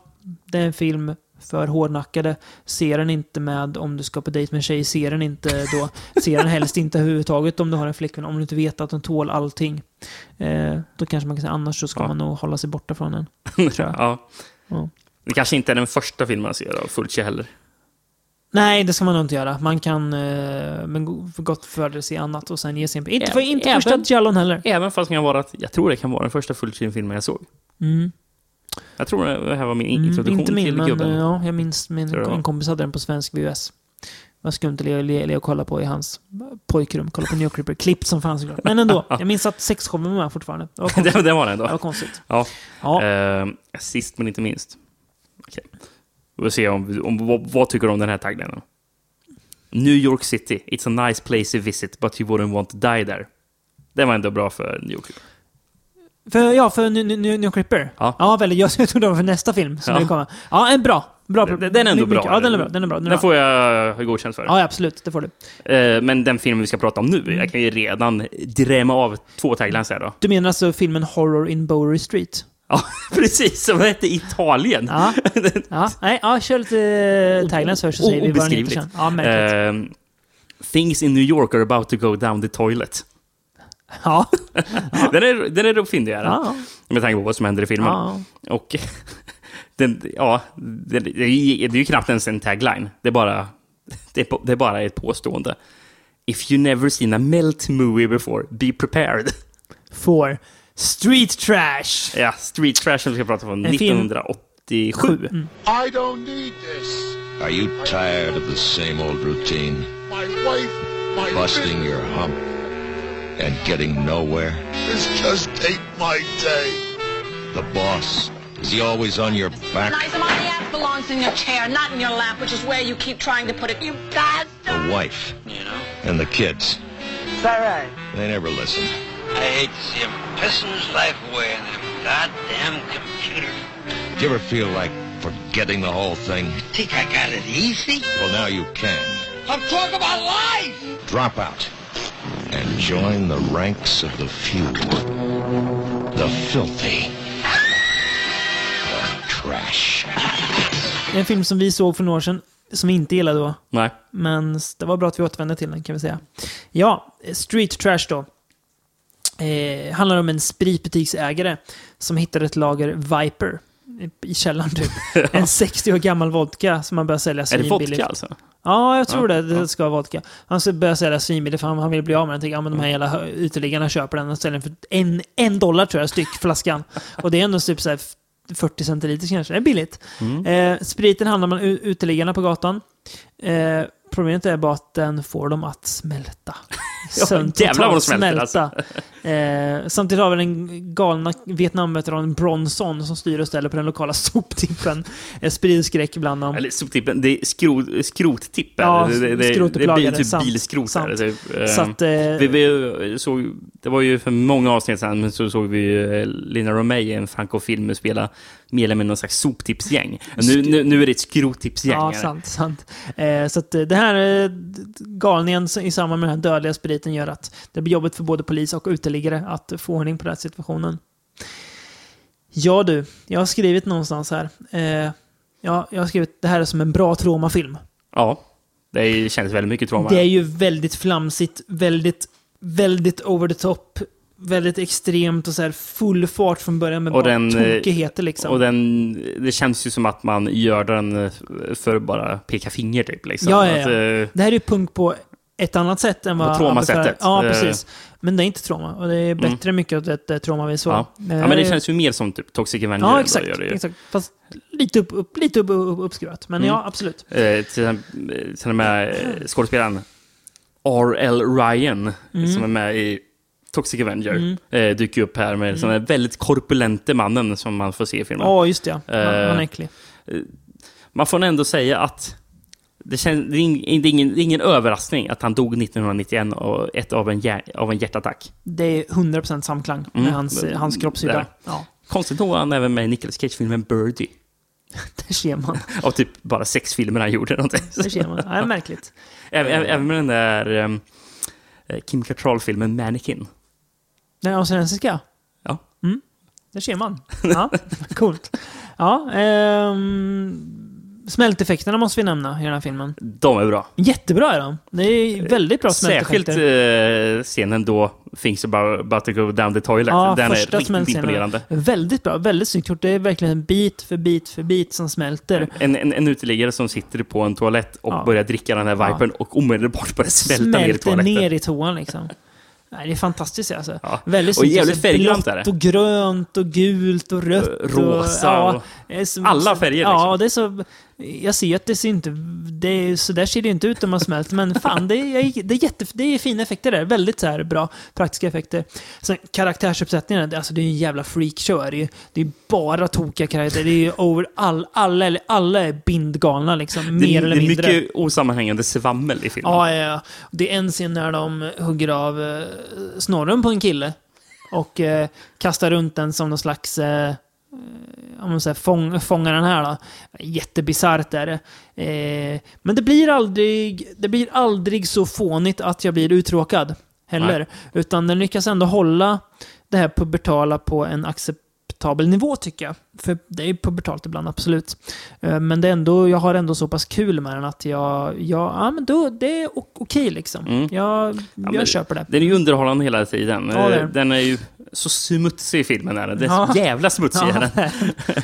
det är en film för hårdnackade. Se den inte med om du ska på dejt med en tjej. Se den inte då. Se den helst inte överhuvudtaget om du har en flickvän. Om du inte vet att den tål allting. Eh, då kanske man kan säga annars så ska Ja. man nog hålla sig borta från den. Ja. Ja. Det kanske inte är den första filmen man ser av Fulci heller. Nej, det ska man nog inte göra. Man kan eh, men gott fördel se annat och sen ge sin... Inte, för, inte Även- första Jallon heller. Även fast det kan vara att, jag tror det kan vara den första Fulci-filmen jag såg. Mm. Jag tror det här var min Mm, introduktion inte min, till men gubben. eh, ja, jag minns min det en kompis hade den på svensk VHS. Vad skumt att le, och kolla på i hans pojkrum. Kolla på New Creeper. Klippt som fan såklart. Men ändå. Jag minns att sexshowen var med fortfarande. Det var konstigt. det, det var den ändå. Det var konstigt. Ja. Ja. Eh, sist men inte minst. Okej. Vi får se om, om, vad, vad tycker du om den här taglinen? New York City. It's a nice place to visit, but you wouldn't want to die there. Den var ändå bra för New York. För, ja, för New, New, New Creeper. Ja. ja väldigt. Jag trodde det var för nästa film som Ja. ville komma. Ja, en bra. bra Den, den är ändå mycket- bra. Ja, den är bra. Den är bra. Den, är Den bra. får jag godkänt för. Ja, absolut. Det får du. Eh, men den filmen vi ska prata om nu, jag kan ju redan drämma av två taglines här då. Du menar alltså filmen Horror in Bowery Street? Ja, precis. Som hette Italien. Ja. ja. Nej, ja, kör lite taglines först så säger vi vad den heter sen. Ja, märkligt. Eh, Things in New York are about to go down the toilet. Ja. den är, den är fyndigare. Ja. Med tanke på vad som händer i filmen. Ja. Och den, ja, det, det, är ju- det är ju knappt ens en tagline. Det är bara, det är, det är bara ett påstående. If you never seen a melt movie before, be prepared. For Street Trash. Ja, Street Trash som vi ska prata om En film- 1987. Mm. I don't need this. Are you tired of the same old routine? My wife, my Busting your hump and getting nowhere? This just ain't my day. The boss, is he always on your back? Nice, my ass belongs in your chair, not in your lap, which is where you keep trying to put it. You bastard! The wife You know? and the kids, Is that right? they never listen. I hate to see him pissing his life away in them goddamn computers. Do you ever feel like forgetting the whole thing? Think I got it easy? Well, now you can. I'm talking about life! Drop out and join the ranks of the few. The filthy. The trash. En film som vi såg för några år sedan, som vi inte gillade då. Nej. Men det var bra att vi återvände till den, kan vi säga. Ja, Street Trash då. Eh, handlar om en spritbutiksägare som hittar ett lager Viper i källaren typ. En 60 år gammal vodka som han börjar sälja Är det svinbilligt. vodka alltså? Ja, jag tror Ja, det. Det ska vara vodka. Han ska börja sälja svinbilligt för han, han vill bli av med den. Tänker, ja, men de här jävla hö- uteliggarna köper den och säljer den för en, en dollar tror jag, styck flaskan. Och det är ändå typ så här 40 centiliter kanske. Det är billigt. Mm. Eh, spriten handlar man uteliggarna på gatan. Eh, problemet är bara att den får dem att smälta. Ja, Sönt- jävlar vad de smälter, alltså. Eh, samtidigt har vi den galna Vietnamveteranen Bronson som styr och ställer på den lokala soptippen. Eh, sprider skräck bland dem. Eller soptippen, det är skrot, skrottippen. Ja, det, det, det, blir typ sant, bilskrot. sant. Där, typ. Eh, Så att, eh, vi, vi såg, det var ju för många avsnitt sedan, men så såg vi ju eh, Lina Romay i en Franco-film spela med eller med någon slags soptipsgäng. Nu, nu, nu är det ett skrottipsgäng. Ja, här. sant. sant. Eh, så att det här galningen i samband med den här dödliga spriten gör att det blir jobbigt för både polis och uteliggare att få ordning på den här situationen. Ja du, jag har skrivit någonstans här. Eh, ja, jag har skrivit det här är som en bra traumafilm. Ja, det känns väldigt mycket trauma. Det är ju väldigt flamsigt, väldigt, väldigt over the top, väldigt extremt och så här full fart från början med och bara den, eh, tokigheter liksom. Och den, det känns ju som att man gör den eh, för att bara peka finger typ. Liksom. Ja, ja, Att, ja. eh, Det här är ju punk på ett annat sätt än vad... Traumasättet. Ja, Eh. precis. Men det är inte trauma. Och det är bättre mycket åt ett eh, trauma vi så. ja. ja, men det känns ju mer som typ Toxic Avenger. Ja, exakt. gör det exakt. Fast lite, upp, upp, lite upp, upp, uppskruvat. Men Mm. ja, absolut. Eh, till till och med eh, skådespelaren R.L. Ryan, Mm. som är med i Toxic Avenger, Mm. eh, dyker upp här med den här väldigt korpulente mannen som man får se i filmen. Ja, just det. Ja. Han, Eh, han är äcklig. eh, Man får ändå säga att det, känns, det, är ingen, det är ingen överraskning att han dog 1991 och ett av en, hjär, av en hjärtattack. Det är 100% samklang med Mm. hans, hans kroppshydda. Ja, Konstigt nog var han även med i Nicolas Cage-filmen Birdie. där ser man. Av typ bara sex filmer han gjorde. Någonting. Där ser man. Ja, märkligt. Även, även- med den där um, Kim Cattrall-filmen Mannequin. Den australiensiska? Ja. Mm. Där ser man. Ja, coolt. Ja, ehm, smälteffekterna måste vi nämna i den här filmen. De är bra. Jättebra är de. Det är väldigt bra Särskilt smälteffekter. eh, scenen då Things about, to go down the toilet. Ja, den är riktigt imponerande. Väldigt bra, väldigt snyggt gjort. Det är verkligen bit för bit för bit som smälter. En, en, en uteliggare som sitter på en toalett och Ja. börjar dricka den här vipen och omedelbart börjar smälta ner i Smälter toaletten. ner i toan liksom. Nej, det är fantastiskt alltså. Ja. Väldigt Och jävligt Alltså, färggrant är det. och grönt och gult och rött. Rosa och, och- är så- alla färger, Ja, liksom. det är så... Jag ser att det ser inte... Det så där ser det inte ut om man smälter, men fan, det är, det är, jätte, det är fina effekter där. Väldigt så här bra praktiska effekter. Sen karaktärsuppsättningarna, det- alltså det är en jävla freakshow. Det är ju det är bara tokiga karaktärer. Det är over... All, alla, eller alla är bindgalna liksom, Det, mer eller det är mindre. mycket osammanhängande svammel i filmen. Ja, ja, ja. Det är en scen när de hugger av eh, snorren på en kille och eh, kastar runt den som någon slags... Eh, om man säger fång, fånga den här då. Jättebisarrt är det. Eh, men det blir aldrig... Det blir aldrig så fånigt att jag blir uttråkad. Heller. Nej. Utan den lyckas ändå hålla det här pubertala på en acceptabel nivå tycker jag. För det är pubertalt ibland, absolut. Eh, Men det är ändå, jag har ändå så pass kul med den att jag... jag ja, men då, det är okej liksom. Mm. Jag, Ja, jag köper det. Den är ju underhållande hela tiden. Ja, Eh, Den är ju så smutsig filmen. Är den. Den är Ja. så jävla smutsig. Ja, den. det.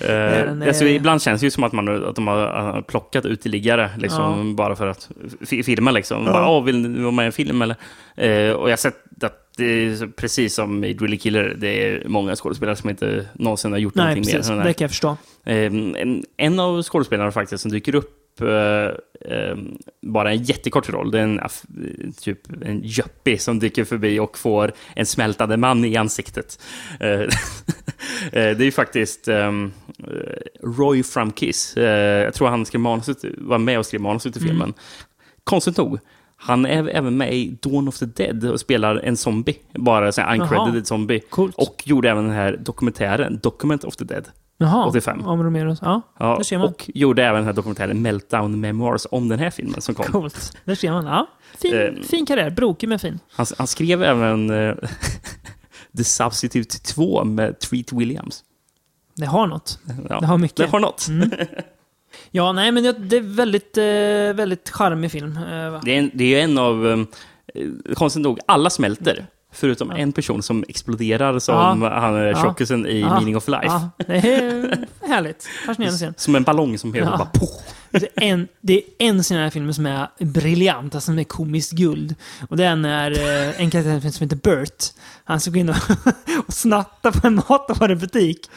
Eh, alltså, ibland känns det ju som att, man, att de har uh, plockat uteliggare liksom, bara för att fi- filma. Liksom. Ja. Bara, vill ni vara med i en film? Eller? Eh, och jag har sett att det är precis som i Drilly Killer, det är många skådespelare som inte någonsin har gjort Nej, någonting precis. mer. än Det kan jag förstå. Eh, en, en av skådespelarna faktiskt som dyker upp eh, eh, bara en jättekort roll. Det är en, typ en yuppie som dyker förbi och får en smältande man i ansiktet. Eh, eh, det är ju faktiskt eh, Roy from Kiss. Eh, jag tror han skrev manuset, var med och skrev manuset Mm. filmen. Konstigt nog. Han är även med i Dawn of the Dead och spelar en zombie. Bara en uncredited Jaha. zombie. Coolt. Och gjorde även den här dokumentären, Document of the Dead. Jaha, 85. om Romeros. Ja, Ja, där ser man. och gjorde även den här dokumentären Meltdown Memoirs om den här filmen som kom. Coolt. Där ser man. Ja, fin, Eh, fin karriär. Brokig men fin. Han, han skrev även eh, The Substitute 2 med Treat Williams. Det har något. Ja, Det har mycket. Det har något. Mm. Ja, nej, men det, är väldigt, eh, väldigt charmig film. Eh? Det är, en, det är en av, um, konstigt nog, alla smälter. Förutom en person som exploderar som Ja. han är tjockisen i. Meaning of Life. Det är härligt. Fascinerande scen. Som en ballong som helt bara poff. Det är en, det är en scen i den här filmen som är briljant, alltså som är komiskt guld. Och det är när eh, en karaktär som heter Bert, han ska gå in och, och snatta på en matvarubutik.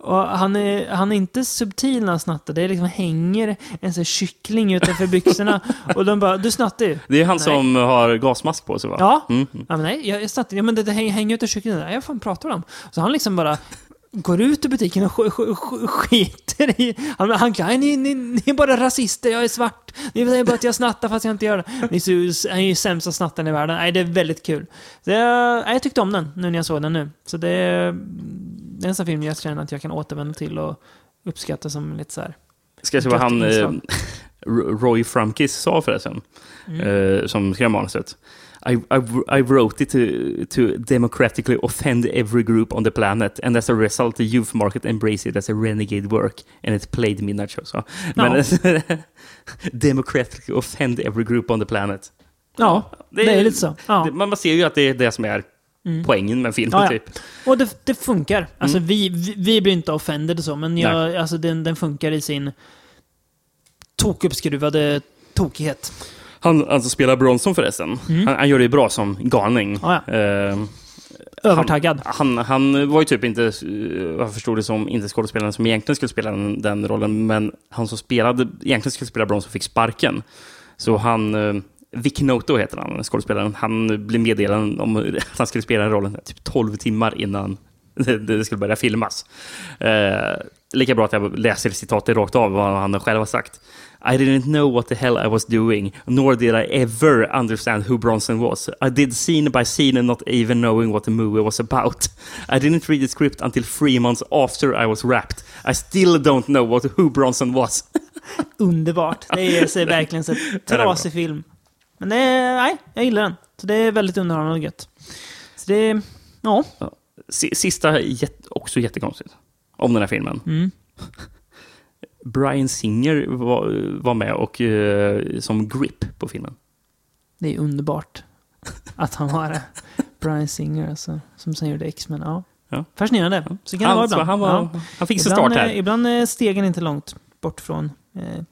Och han är, han är inte subtil när han snattar. Det är liksom hänger en sån kyckling utanför byxorna. och de bara, du snattar ju. Det är han Nej. som har gasmask på sig va? Ja. Mm. Ja, men nej, jag, jag snattar. Ja, men det, det hänger, hänger ut ur kycklingen. Nej, vad fan pratar om? Så han liksom bara går ut ur butiken och sk, sk, sk, skiter i... Han, han kan, ni, ni, ni är bara rasister, jag är svart. Ni säger bara att jag snattar fast jag inte gör det. Ni är ju sämsta snattaren i världen. Nej, det är väldigt kul. Så jag, jag tyckte om den nu när jag såg den nu. Så det det är en sån film jag känner att jag kan återvända till och uppskatta som lite så här. Ska jag se vad han, eh. Roy Frumkis sa förresten, Mm. eh, som skrev manuset. I, I, I wrote it to, to democratically offend every group on the planet and as a result the youth market embraced it as a renegade work and it played midnight show. Så. Men democratically offend every group on the planet. Ja, det är lite så. Ja. Det, man ser ju att det är det som är Mm. poängen med filmen. Ja, ja. Typ. Och det, det funkar. Alltså Mm. vi, vi, vi blir inte offended så, men jag, alltså den, den funkar i sin tokuppskruvade tokighet. Han alltså spelar Bronson förresten. Mm. Han, han gör det bra som galning. Ja, Eh, Övertaggad. Han, han, han var ju typ inte, eh, jag förstod det som, inte skådespelaren som egentligen skulle spela den, den rollen, men han som spelade, egentligen skulle spela Bronson fick sparken. Så han, eh, Vic Noto heter han, skådespelaren, han blev meddelad om att han skulle spela den rollen typ 12 timmar innan det, skulle börja filmas. Eh, lika bra att jag läser citatet rakt av vad han själv har sagt. I didn't know what the hell I was doing, nor did I ever understand who Bronson was. I did scene by scene and not even knowing what the movie was about. I didn't read the script until three months after I was wrapped. I still don't know what who Bronson was. Underbart. Det är verkligen så trasig film. Men det nej, jag gillar den. Så det är väldigt underhållande och gött. Så det ja. Si- Sista, också jättekonstigt, om den här filmen. Mm. Brian Singer var, var med och eh, som grip på filmen. Det är underbart att han har det. Brian Singer, alltså, som sen gjorde X-Men. Ja. Ja. Fascinerande. Så kan Han- det vara ibland. han var- ja. han fick sin start här. eh, Ibland är stegen inte långt bort från eh,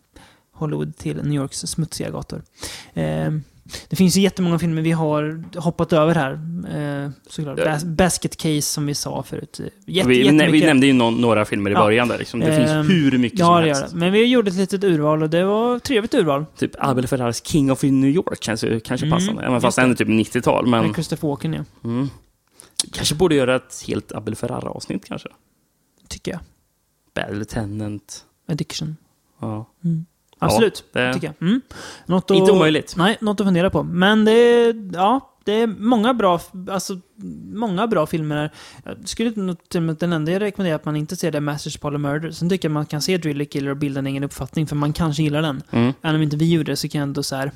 Hollywood till New Yorks smutsiga gator. Eh, det finns ju jättemånga filmer vi har hoppat över här. Eh, såklart. Ja. Bas- Basket Case som vi sa förut. Jätte, vi, jättemycket. vi nämnde ju nå- några filmer i Ja. början där. Liksom. Det Ehm, finns hur mycket ja, som helst. gör det. Men vi gjorde ett litet urval och det var ett trevligt urval. Typ Abel Ferraris King of New York känns ju kanske Mm, passande. Även fast den är typ 90-tal. Men Christopher Walken, ja. mm. kanske borde göra ett helt Abel Ferrara-avsnitt kanske. Tycker jag. Bad Lieutenant. Addiction. Ja. Mm. Absolut, Ja, det- tycker jag. Mm. Något att, Inte omöjligt. Nej, något att fundera på. Men det är, ja, det är många bra, alltså, många bra filmer. Jag skulle den enda jag rekommenderar att man inte ser det är Masters Polar Murder. Sen tycker jag man kan se Driller Killer och bilda en egen uppfattning, för man kanske gillar den. Mm. Även om inte vi gjorde det så kan jag ändå så här...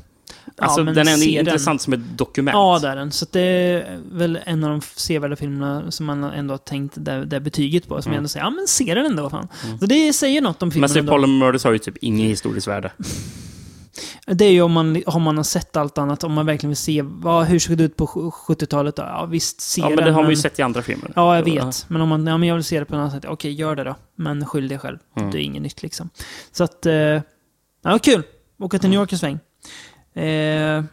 Alltså, men den är intressant som ett dokument. Ja, det är den. Så det är väl en av de sevärda filmerna som man ändå har tänkt det, det betyget på. Som Mm. jag ändå säger, ja men se den ändå, fan. Så det säger något om filmen ändå. Paul Murders har ju typ ingen historiskt värde. Det är ju om man, om man har sett allt annat, om man verkligen vill se vad, hur såg det ut på sju- 70-talet. då? Ja, visst, se Ja, men den, det har man ju sett i andra filmer. Ja, jag vet. Men om man, ja, men jag vill se det på något annat sätt, okej, gör det då. Men skyll dig själv. Mm. Det är inget nytt liksom. Så att, eh, ja, kul. Åka till New York en sväng. Eh,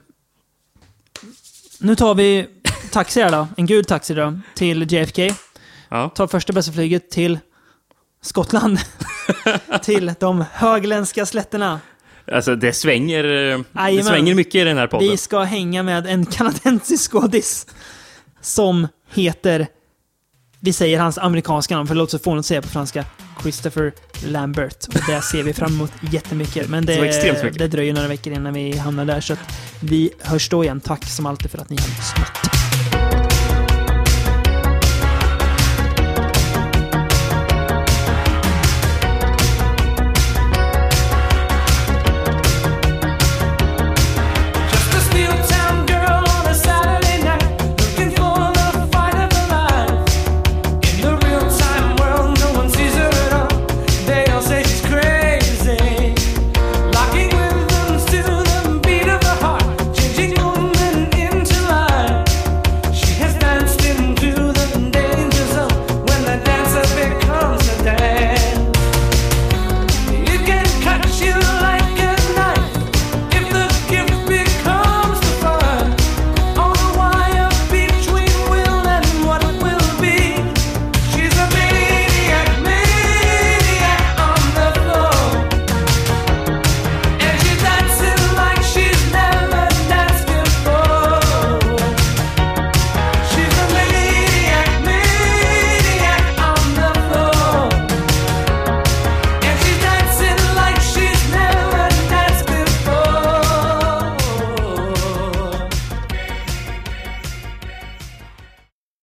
nu tar vi taxi här då. En gul taxi då. Till JFK. Ja. Tar första bästa flyget till Skottland. till de högländska slätterna. Alltså det svänger, eh, det svänger mycket i den här podden. Vi ska hänga med en kanadensisk skådis som heter, vi säger hans amerikanska namn för det låter så fånigt att säga på franska, Christopher Lambert. Och det ser vi fram emot jättemycket. Men det, mycket. det dröjer några veckor innan vi hamnar där. Så att vi hörs då igen. Tack som alltid för att ni har lyssnat.